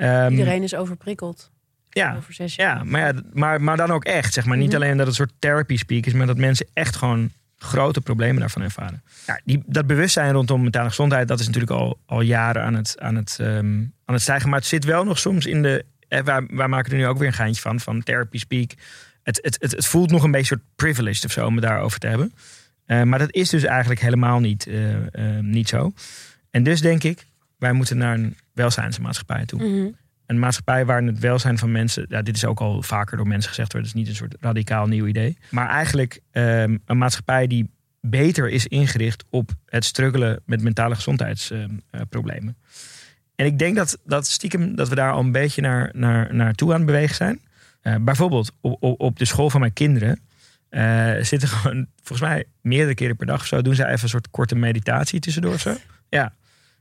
D: Ehm,
C: Iedereen is overprikkeld.
D: ja,
C: Over zes jaar.
D: ja, maar, ja maar, maar dan ook echt. Zeg maar. Niet
C: Mhm.
D: alleen dat het een soort therapy speak is, maar dat mensen echt gewoon grote problemen daarvan ervaren. Ja, die, dat bewustzijn rondom mentale gezondheid, dat is natuurlijk al, al jaren aan het, aan, het, ehm, aan het stijgen. Maar het zit wel nog soms in de. Eh, wij, wij maken er nu ook weer een geintje van, van therapy speak. Het, het, het, het voelt nog een beetje soort privileged of zo om het daarover te hebben. Eh, maar dat is dus eigenlijk helemaal niet, eh, eh, niet zo. En dus denk ik, wij moeten naar een welzijnsmaatschappij toe
C: Mhm.
D: een maatschappij waarin het welzijn van mensen, ja, dit is ook al vaker door mensen gezegd worden, het is niet een soort radicaal nieuw idee, maar eigenlijk ehm, een maatschappij die beter is ingericht op het struggelen met mentale gezondheidsproblemen. en ik denk dat, dat stiekem dat we daar al een beetje naar, naar, naartoe aan het bewegen zijn. Eh, bijvoorbeeld op, op, op de school van mijn kinderen eh, zitten gewoon, volgens mij meerdere keren per dag of zo, doen ze even een soort korte meditatie tussendoor of zo. Ja.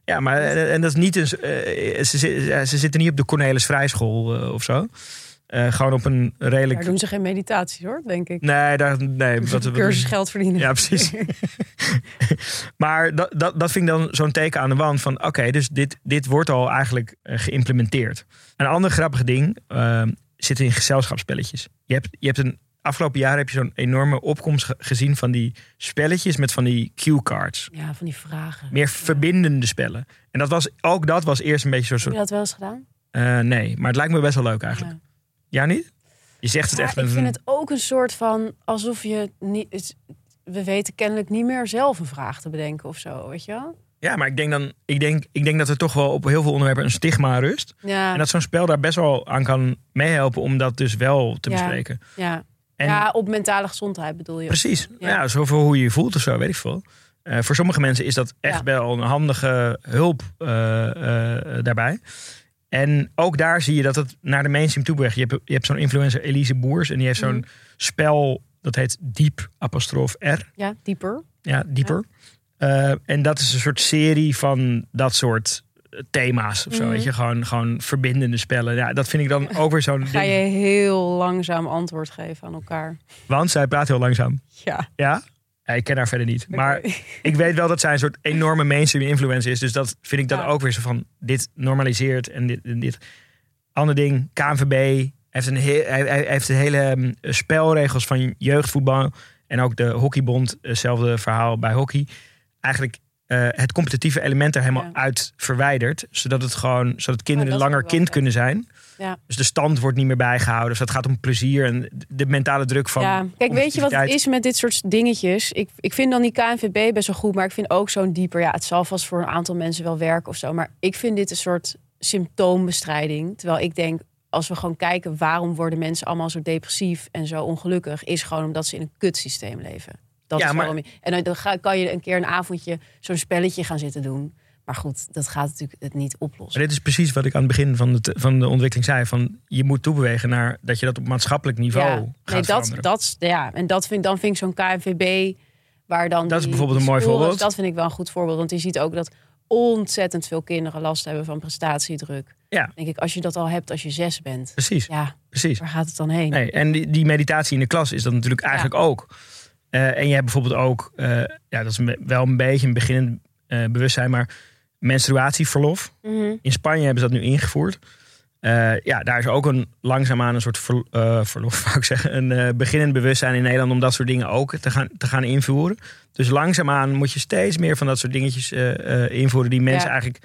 D: Ja, maar eh, en dat is niet een. eh, ze, zi- ze zitten niet op de Cornelis Vrijschool eh, of zo. Eh, gewoon op een redelijk...
C: Daar doen ze geen meditatie hoor, denk ik.
D: Nee, daar, nee.
C: Een
D: wat-
C: cursus geld verdienen.
D: Ja, precies. *laughs* maar dat, dat, dat vind ik dan zo'n teken aan de wand van... oké, dus dit, dit wordt al eigenlijk eh, geïmplementeerd. Een ander grappig ding eh, zit in gezelschapsspelletjes. Je hebt, je hebt een... Afgelopen jaar heb je zo'n enorme opkomst ge- gezien van die spelletjes met van die cue cards.
C: Ja, van die vragen.
D: Meer verbindende spellen. En dat was, ook dat was eerst een beetje zo'n
C: Heb je
D: soort...
C: dat wel eens gedaan?
D: eh, nee, maar het lijkt me best wel leuk eigenlijk.
C: Ja.
D: Ja, niet? Je zegt het
C: Ja,
D: echt
C: ik vind het ook een soort van alsof je niet. we weten kennelijk niet meer zelf een vraag te bedenken of zo, weet je wel?
D: Ja, maar ik denk, dan, ik, denk, ik denk dat er toch wel op heel veel onderwerpen een stigma rust.
C: Ja,
D: En dat zo'n spel daar best wel aan kan meehelpen om dat dus wel te bespreken.
C: ja.
D: En
C: ja, op mentale gezondheid bedoel je.
D: precies, ja.
C: Ja.
D: zoveel hoe je je voelt of zo, weet ik veel. Eh, voor sommige mensen is dat echt
C: Ja.
D: wel een handige hulp eh, eh, daarbij. En ook daar zie je dat het naar de mainstream toe beweegt. Je hebt, je hebt zo'n influencer Elise Boers en die heeft zo'n
C: Mhm.
D: spel dat heet Diep apostrof R.
C: Ja, dieper.
D: Ja, dieper. En dat is een soort serie van dat soort thema's of zo.
C: Mhm.
D: Weet je, gewoon, gewoon verbindende spellen. Ja, dat vind ik dan ook weer zo'n *laughs*
C: Ga
D: ding.
C: je heel langzaam antwoord geven aan elkaar.
D: Want zij praat heel langzaam.
C: Ja.
D: Ja? ja ik ken haar verder niet. Maar *laughs* ik weet wel dat zij een soort enorme mainstream influencer is. Dus dat vind ik dan
C: Ja.
D: ook weer zo van dit normaliseert en dit en dit. Ander ding, KNVB heeft een heel, hij, hij heeft de hele mm, spelregels van jeugdvoetbal en ook de hockeybond, hetzelfde verhaal bij hockey. Eigenlijk eh, het competitieve element er helemaal
C: Ja.
D: uit verwijderd, zodat het gewoon, zodat kinderen
C: vind
D: langer kind kunnen zijn.
C: Ja.
D: Dus de stand wordt niet meer bijgehouden. Dus dat gaat om plezier en de mentale druk van.
C: ja, kijk, weet je wat het is met dit soort dingetjes? Ik, ik vind dan die KNVB best wel goed, maar ik vind ook zo'n dieper. Ja, het zal vast voor een aantal mensen wel werken of zo. Maar ik vind dit een soort symptoombestrijding. Terwijl ik denk, als we gewoon kijken waarom worden mensen allemaal zo depressief en zo ongelukkig, is gewoon omdat ze in een kutsysteem leven. Dat
D: Ja, maar-
C: En dan- kan je een keer een avondje zo'n spelletje gaan zitten doen. Maar goed, dat gaat natuurlijk het niet oplossen.
D: Maar dit is precies wat ik aan het begin van de, van de ontwikkeling zei. Van je moet toebewegen naar dat je dat op maatschappelijk niveau
C: ja,
D: gaat
C: nee, dat,
D: veranderen.
C: dat, ja, en dat vind, dan vind ik zo'n KNVB waar dan
D: Dat is bijvoorbeeld een mooi
C: scores,
D: voorbeeld.
C: Dat vind ik wel een goed voorbeeld, want je ziet ook dat ontzettend veel kinderen last hebben van prestatiedruk.
D: Ja.
C: Denk ik, als je dat al hebt als je zes bent,
D: Precies,
C: ja,
D: precies.
C: waar gaat het dan heen?
D: Nee, en die, die meditatie in de klas is dat natuurlijk eigenlijk ook. Eh, en je hebt bijvoorbeeld ook, eh, ja, dat is wel een beetje een beginnend eh, bewustzijn, maar menstruatieverlof.
C: Mhm.
D: In Spanje hebben ze dat nu ingevoerd. Ja, daar is ook een langzaamaan een soort ver, verlof, *laughs* wou ik zeggen, een beginnend bewustzijn in Nederland om dat soort dingen ook te gaan, te gaan invoeren. Dus langzaamaan moet je steeds meer van dat soort dingetjes invoeren die mensen
C: Ja.
D: eigenlijk,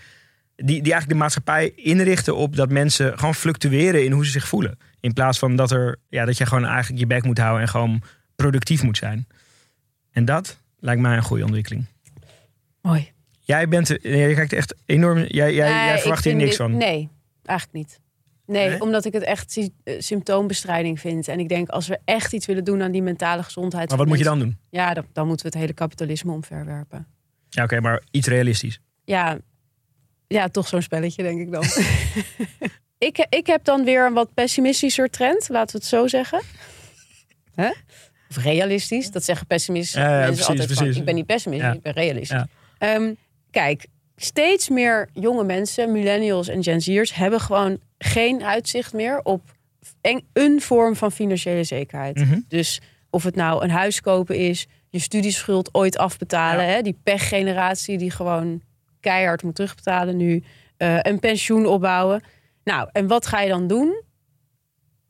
D: die, die eigenlijk de maatschappij inrichten op dat mensen gewoon fluctueren in hoe ze zich voelen. In plaats van dat er, ja, dat je gewoon eigenlijk je bek moet houden en gewoon productief moet zijn. En dat lijkt mij een goede ontwikkeling.
C: Mooi.
D: Jij bent, jij kijkt echt enorm, jij, jij, jij
C: Nee,
D: verwacht hier niks
C: dit-
D: van.
C: Nee, eigenlijk niet. Nee,
D: Nee?
C: omdat ik het echt eh, symptoombestrijding vind. En ik denk, als we echt iets willen doen aan die mentale gezondheid.
D: Maar wat moet je dan doen?
C: Ja, dan, dan moeten we het hele kapitalisme omverwerpen.
D: Ja, oké, maar iets realistisch.
C: Ja, ja toch zo'n spelletje, denk ik dan. *laughs* ik, ik heb dan weer een wat pessimistischer trend, laten we het zo zeggen. *laughs* Hè? Of realistisch, dat zeggen pessimistische
D: Ja, ja,
C: mensen
D: precies,
C: altijd van, ik ben niet pessimistisch,
D: Ja.
C: ik ben realistisch. Ehm, kijk, steeds meer jonge mensen, millennials en Gen Z'ers... hebben gewoon geen uitzicht meer op een, vorm van financiële zekerheid.
D: Mhm.
C: Dus of het nou een huis kopen is, je studieschuld ooit afbetalen, hè, die pechgeneratie die gewoon keihard moet terugbetalen nu, eh, een pensioen opbouwen. Nou, en wat ga je dan doen?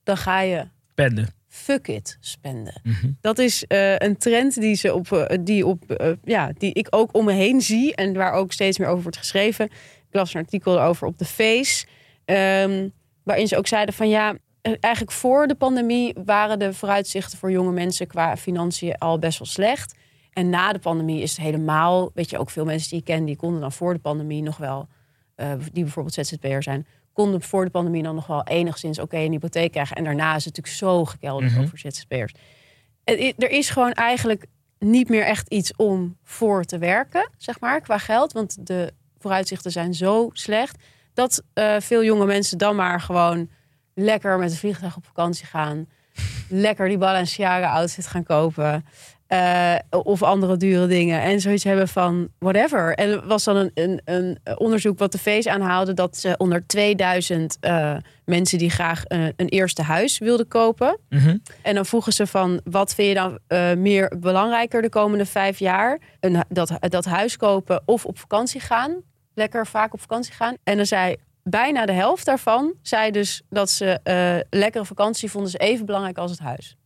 C: Dan ga je
D: Penden.
C: Fuck it spenden.
D: Mhm.
C: Dat is eh, een trend die, ze op, eh, die, op, eh, ja, die ik ook om me heen zie en waar ook steeds meer over wordt geschreven. Ik las een artikel over op de Face, ehm, waarin ze ook zeiden van ja, eigenlijk voor de pandemie waren de vooruitzichten voor jonge mensen qua financiën al best wel slecht. En na de pandemie is het helemaal, weet je, ook veel mensen die ik ken, die konden dan voor de pandemie nog wel, die bijvoorbeeld ZZP'er zijn, konden voor de pandemie dan nog wel enigszins oké een hypotheek krijgen. En daarna is het natuurlijk zo gekelderd
D: Mhm.
C: ook voor ZZP'ers. Het i- Er is gewoon eigenlijk niet meer echt iets om voor te werken, zeg maar, qua geld. Want de vooruitzichten zijn zo slecht dat eh, veel jonge mensen dan maar gewoon lekker met een vliegtuig op vakantie gaan. *laughs* lekker die Balenciaga outfit gaan kopen. Eh, of andere dure dingen. En zoiets hebben van whatever. En er was dan een, een, een onderzoek wat de VS aanhaalde... dat ze onder 2000 eh, mensen die graag eh, een eerste huis wilden kopen...
D: Mhm.
C: En dan vroegen ze van, wat vind je dan meer belangrijker de komende vijf jaar? Een, dat, dat huis kopen of op vakantie gaan? Lekker vaak op vakantie gaan. En dan zei bijna de helft daarvan, zei dus dat ze lekkere vakantie vonden ze even belangrijk als het huis.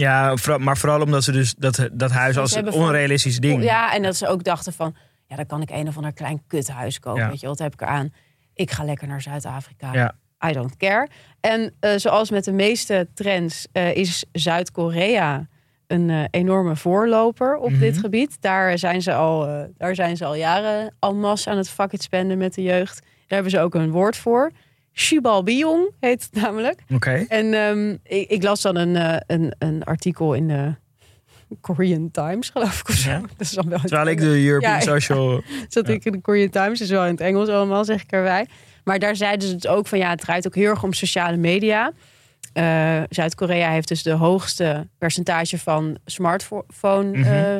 D: Ja, maar vooral omdat ze dus dat, dat huis als een
C: van-
D: onrealistisch ding.
C: Ja, en dat ze ook dachten van, ja, dan kan ik een of ander klein kuthuis kopen.
D: Ja.
C: Weet je, wat heb ik eraan? Ik ga lekker naar Zuid-Afrika.
D: Ja.
C: I don't care. En eh, zoals met de meeste trends eh, is Zuid-Korea een eh, enorme voorloper op dit
D: Mhm.
C: gebied. Daar zijn ze al, daar zijn ze al jaren al masse aan het fuck it spenden met de jeugd. Daar hebben ze ook een woord voor. Shibalbiong heet het namelijk.
D: Oké.
C: En ehm, ik, ik las dan een, eh, een, een artikel in de Korean Times, geloof ik. Of zo.
D: Ja. *laughs*
C: Dat is dan wel
D: Terwijl ik de European
C: Ja, ja.
D: Social... *laughs*
C: Zat ik in de Korean Times, is wel in het Engels allemaal, zeg ik erbij. Maar daar zeiden ze het ook van, ja, het draait ook heel erg om sociale media. Eh, Zuid-Korea heeft dus de hoogste percentage van smartphone
D: Mhm.
C: eh,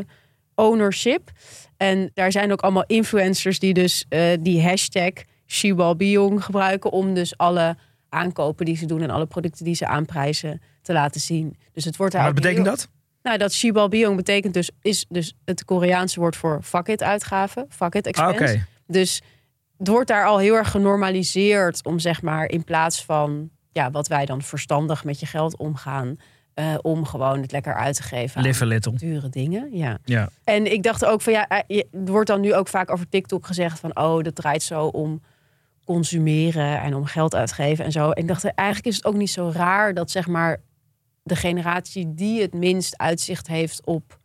C: ownership. En daar zijn ook allemaal influencers die dus eh, die hashtag Shibalbiong gebruiken om dus alle aankopen die ze doen en alle producten die ze aanprijzen te laten zien. Dus het wordt daar
D: Maar wat betekent
C: heel-
D: dat?
C: nou, dat Shibalbiong betekent dus, is dus het Koreaanse woord voor fuck it uitgaven. Fuck it
D: Ah,
C: expense.
D: Oké.
C: Dus het wordt daar al heel erg genormaliseerd om zeg maar in plaats van ja, wat wij dan verstandig met je geld omgaan, eh, om gewoon het lekker uit te geven
D: Live little.
C: dure dingen. Ja.
D: Ja.
C: En ik dacht ook van ja, eh, er wordt dan nu ook vaak over TikTok gezegd van oh, dat draait zo om consumeren en om geld uitgeven en zo. En ik dacht eigenlijk is het ook niet zo raar dat zeg maar de generatie die het minst uitzicht heeft op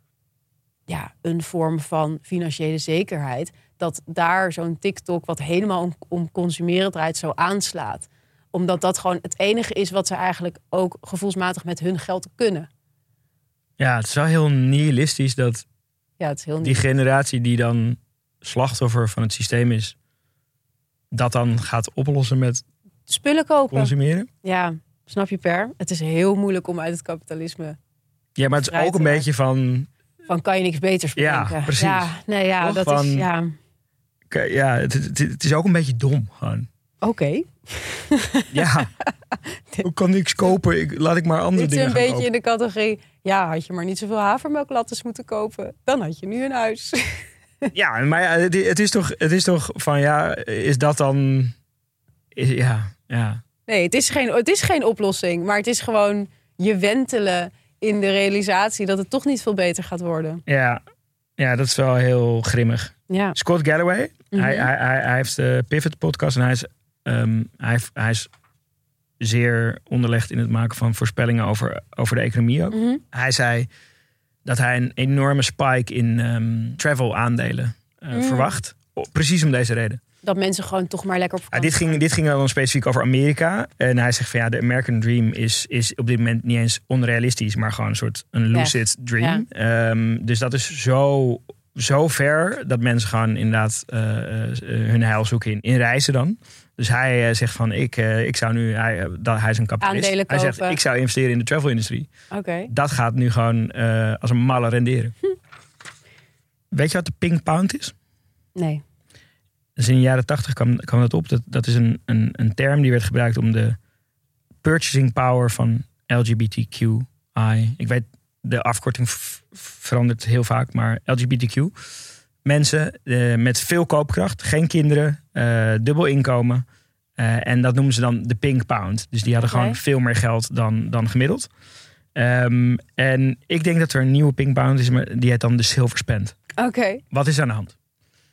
C: ja, een vorm van financiële zekerheid, dat daar zo'n TikTok wat helemaal om, om consumeren draait zo aanslaat. Omdat dat gewoon het enige is wat ze eigenlijk ook gevoelsmatig met hun geld kunnen.
D: ja, het is wel heel nihilistisch dat
C: Ja, het is heel
D: die generatie die dan slachtoffer van het systeem is, dat dan gaat oplossen met
C: Spullen kopen.
D: consumeren.
C: Ja, snap je per? Het is heel moeilijk om uit het kapitalisme
D: Ja, maar het is ook een beetje van,
C: van kan je niks beters
D: Ja,
C: bedenken.
D: precies.
C: Ja, nee, ja,
D: Toch?
C: dat
D: Van-
C: is ja.
D: Ja, het, het, het is ook een beetje dom gewoon.
C: Oké.
D: Ja, *laughs* ik kan niks kopen, ik, laat ik maar andere
C: Dit is
D: dingen
C: een
D: gaan
C: beetje
D: kopen.
C: in de categorie. Ja, had je maar niet zoveel havermelklattes moeten kopen, dan had je nu een huis. *laughs*
D: Ja, maar ja, het, is toch, het is toch van ja, is dat dan, is, ja, ja.
C: Nee, het is, geen, het is geen oplossing, maar het is gewoon je wentelen in de realisatie dat het toch niet veel beter gaat worden.
D: Ja, ja, dat is wel heel grimmig.
C: Ja.
D: Scott Galloway,
C: Mhm.
D: hij, hij, hij, hij heeft de Pivot podcast en hij is, ehm, hij, hij is zeer onderlegd in het maken van voorspellingen over, over de economie ook.
C: Mhm.
D: Hij zei dat hij een enorme spike in ehm, travel aandelen eh,
C: Mm.
D: verwacht. Precies om deze reden.
C: Dat mensen gewoon toch maar lekker op
D: Ja, dit, ging, dit ging dan specifiek over Amerika. En hij zegt van ja, de American Dream is, is op dit moment niet eens onrealistisch, maar gewoon een soort een lucid dream. Ehm, dus dat is zo, zo ver dat mensen gewoon inderdaad eh, eh, hun heil zoeken in, in reizen dan. Dus hij eh, zegt van ik, eh, ik zou nu, hij, eh, dat, hij is een kapitalist.
C: Aandelen
D: Hij zegt ik zou investeren in de travel industrie.
C: Oké.
D: Dat gaat nu gewoon als een malle renderen. Weet je wat de pink pound is?
C: Nee.
D: Dus in de jaren tachtig kwam, kwam dat op. Dat, dat is een, een, een term die werd gebruikt om de purchasing power van LGBTQI. Ik weet, de afkorting verandert heel vaak, maar LGBTQ. Mensen eh, met veel koopkracht, geen kinderen, eh, dubbel inkomen. Eh, en dat noemen ze dan de pink pound. Dus die hadden gewoon veel meer geld dan, dan gemiddeld. Ehm, en ik denk dat er een nieuwe pink pound is, maar die heet dan de silver spend.
C: Oké.
D: Wat is aan de hand?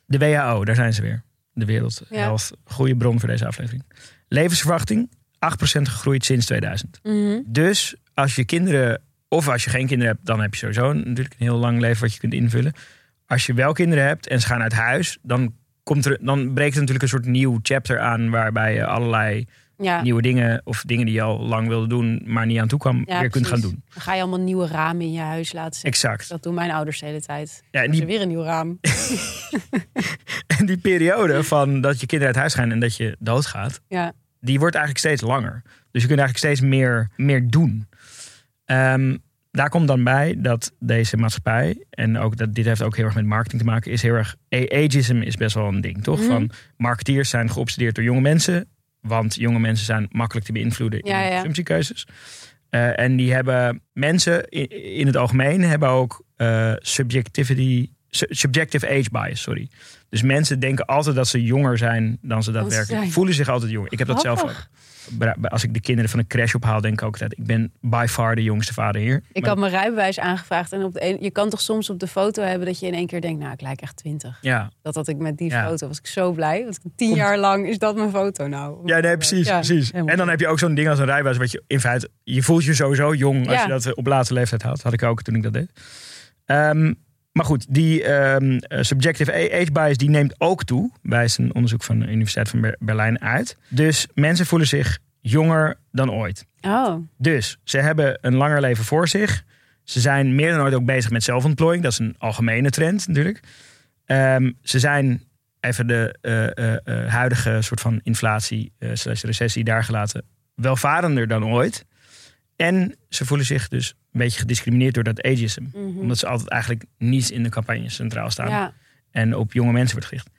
D: De WHO, daar zijn ze weer. De Wereld
C: Ja.
D: Goede bron voor deze aflevering. Levensverwachting, 8% gegroeid sinds 2000.
C: Mhm.
D: Dus als je kinderen, of als je geen kinderen hebt, dan heb je sowieso natuurlijk een heel lang leven wat je kunt invullen. Als je wel kinderen hebt en ze gaan uit huis, dan, komt er, dan breekt er natuurlijk een soort nieuw chapter aan waarbij je allerlei
C: Ja.
D: nieuwe dingen of dingen die je al lang wilde doen, maar niet aan toe kwam,
C: Ja,
D: weer kunt gaan doen.
C: Dan ga je allemaal nieuwe ramen in je huis laten zetten.
D: Exact.
C: Dat doen mijn ouders de hele tijd.
D: Ja, en die
C: weer een nieuw raam. *laughs* *laughs*
D: En die periode van dat je kinderen uit huis gaan en dat je doodgaat,
C: Ja.
D: die wordt eigenlijk steeds langer. Dus je kunt eigenlijk steeds meer, meer doen. Ehm, daar komt dan bij dat deze maatschappij, en ook dat, dit heeft ook heel erg met marketing te maken, is heel erg. Ageism is best wel een ding, toch?
C: Mhm.
D: Van marketeers zijn geobsedeerd door jonge mensen, want jonge mensen zijn makkelijk te beïnvloeden in
C: Ja, ja.
D: consumptiekeuzes. Eh, en die hebben mensen in, in het algemeen hebben ook eh, subjectivity, su- subjective age bias, sorry. Dus mensen denken altijd dat ze jonger zijn dan ze daadwerkelijk
C: zijn.
D: voelen zich altijd jong. Ik heb dat zelf ook. Als ik de kinderen van een crash ophaal, denk ik ook altijd: ik ben by far de jongste vader hier.
C: Ik
D: Maar-
C: had mijn rijbewijs aangevraagd en op de een, je kan toch soms op de foto hebben dat je in één keer denkt, nou, ik lijk echt twintig.
D: ja,
C: Dat had ik met die
D: Ja.
C: foto, was ik zo blij. Want tien
D: Komt-
C: jaar lang is dat mijn foto nou.
D: ja, nee, precies,
C: Ja,
D: precies.
C: helemaal
D: En dan heb je ook zo'n ding als een rijbewijs, wat je in feite, je voelt je sowieso jong als je dat op latere leeftijd had. Had ik ook toen ik dat deed. Ehm, maar goed, die ehm, eh, subjective age bias die neemt ook toe, wijst een onderzoek van de Universiteit van Ber- Berlijn uit. Dus mensen voelen zich jonger dan ooit.
C: Oh,
D: Dus ze hebben een langer leven voor zich. Ze zijn meer dan ooit ook bezig met zelfontplooiing. Dat is een algemene trend natuurlijk. Ehm, ze zijn even de eh, eh, huidige soort van inflatie slash recessie daar gelaten welvarender dan ooit. En ze voelen zich dus beetje gediscrimineerd door dat ageism.
C: mhm.
D: Omdat ze altijd eigenlijk niet in de campagne centraal staan.
C: ja.
D: En op jonge mensen wordt gericht.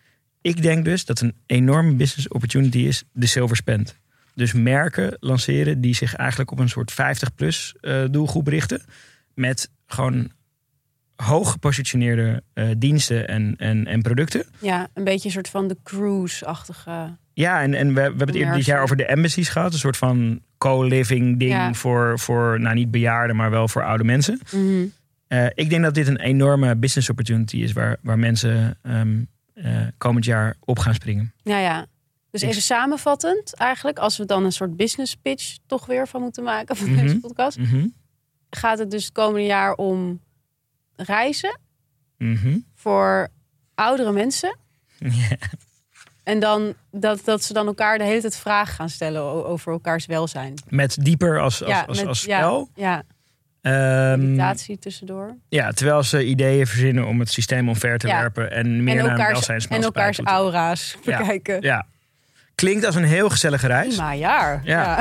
D: Ik denk dus dat een enorme business opportunity is de silver spend. Dus merken lanceren die zich eigenlijk op een soort 50-plus doelgroep richten. Met gewoon hoog gepositioneerde eh, diensten en, en, en producten.
C: ja, een beetje een soort van de cruise-achtige.
D: Ja, en, en we, we hebben het eerder dit jaar over de embassies gehad. Een soort van co-living ding
C: Ja.
D: voor, voor, nou niet bejaarden, maar wel voor oude mensen.
C: Mhm.
D: Eh, ik denk dat dit een enorme business opportunity is waar, waar mensen ehm, eh, komend jaar op gaan springen.
C: Ja, ja. Dus even samenvattend, eigenlijk, als we dan een soort business pitch toch weer van moeten maken van
D: Mhm.
C: deze podcast,
D: Mhm.
C: gaat het dus het komende jaar om reizen
D: Mhm.
C: voor oudere mensen. *laughs*
D: Ja.
C: En dan dat, dat ze dan elkaar de hele tijd vragen gaan stellen over elkaars welzijn.
D: Met dieper als, als,
C: ja,
D: als,
C: met-
D: als
C: ja,
D: spel.
C: Ja,
D: Ehm,
C: meditatie tussendoor.
D: ja, terwijl ze ideeën verzinnen om het systeem omver te
C: Ja.
D: werpen en meer
C: En
D: naar
C: elkaars, en elkaars
D: toe
C: aura's
D: Ja.
C: bekijken.
D: Ja. Klinkt als een heel gezellige reis.
C: Jaar.
D: Ja.
C: Ja.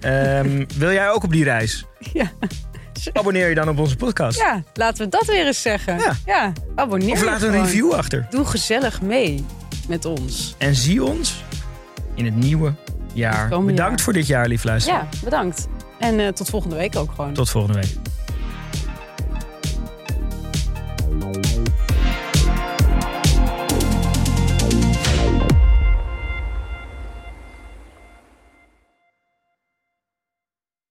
D: Ehm, wil jij ook op die reis? *laughs*
C: Ja.
D: Abonneer je dan op onze podcast.
C: Ja, laten we dat weer eens zeggen.
D: Ja.
C: Ja, abonneer
D: Of
C: je
D: laat een review achter.
C: Doe gezellig mee met ons.
D: En zie ons in het nieuwe jaar. Bedankt voor dit jaar, lief luisteren.
C: Ja, bedankt. En eh, tot volgende week ook gewoon.
D: Tot volgende week.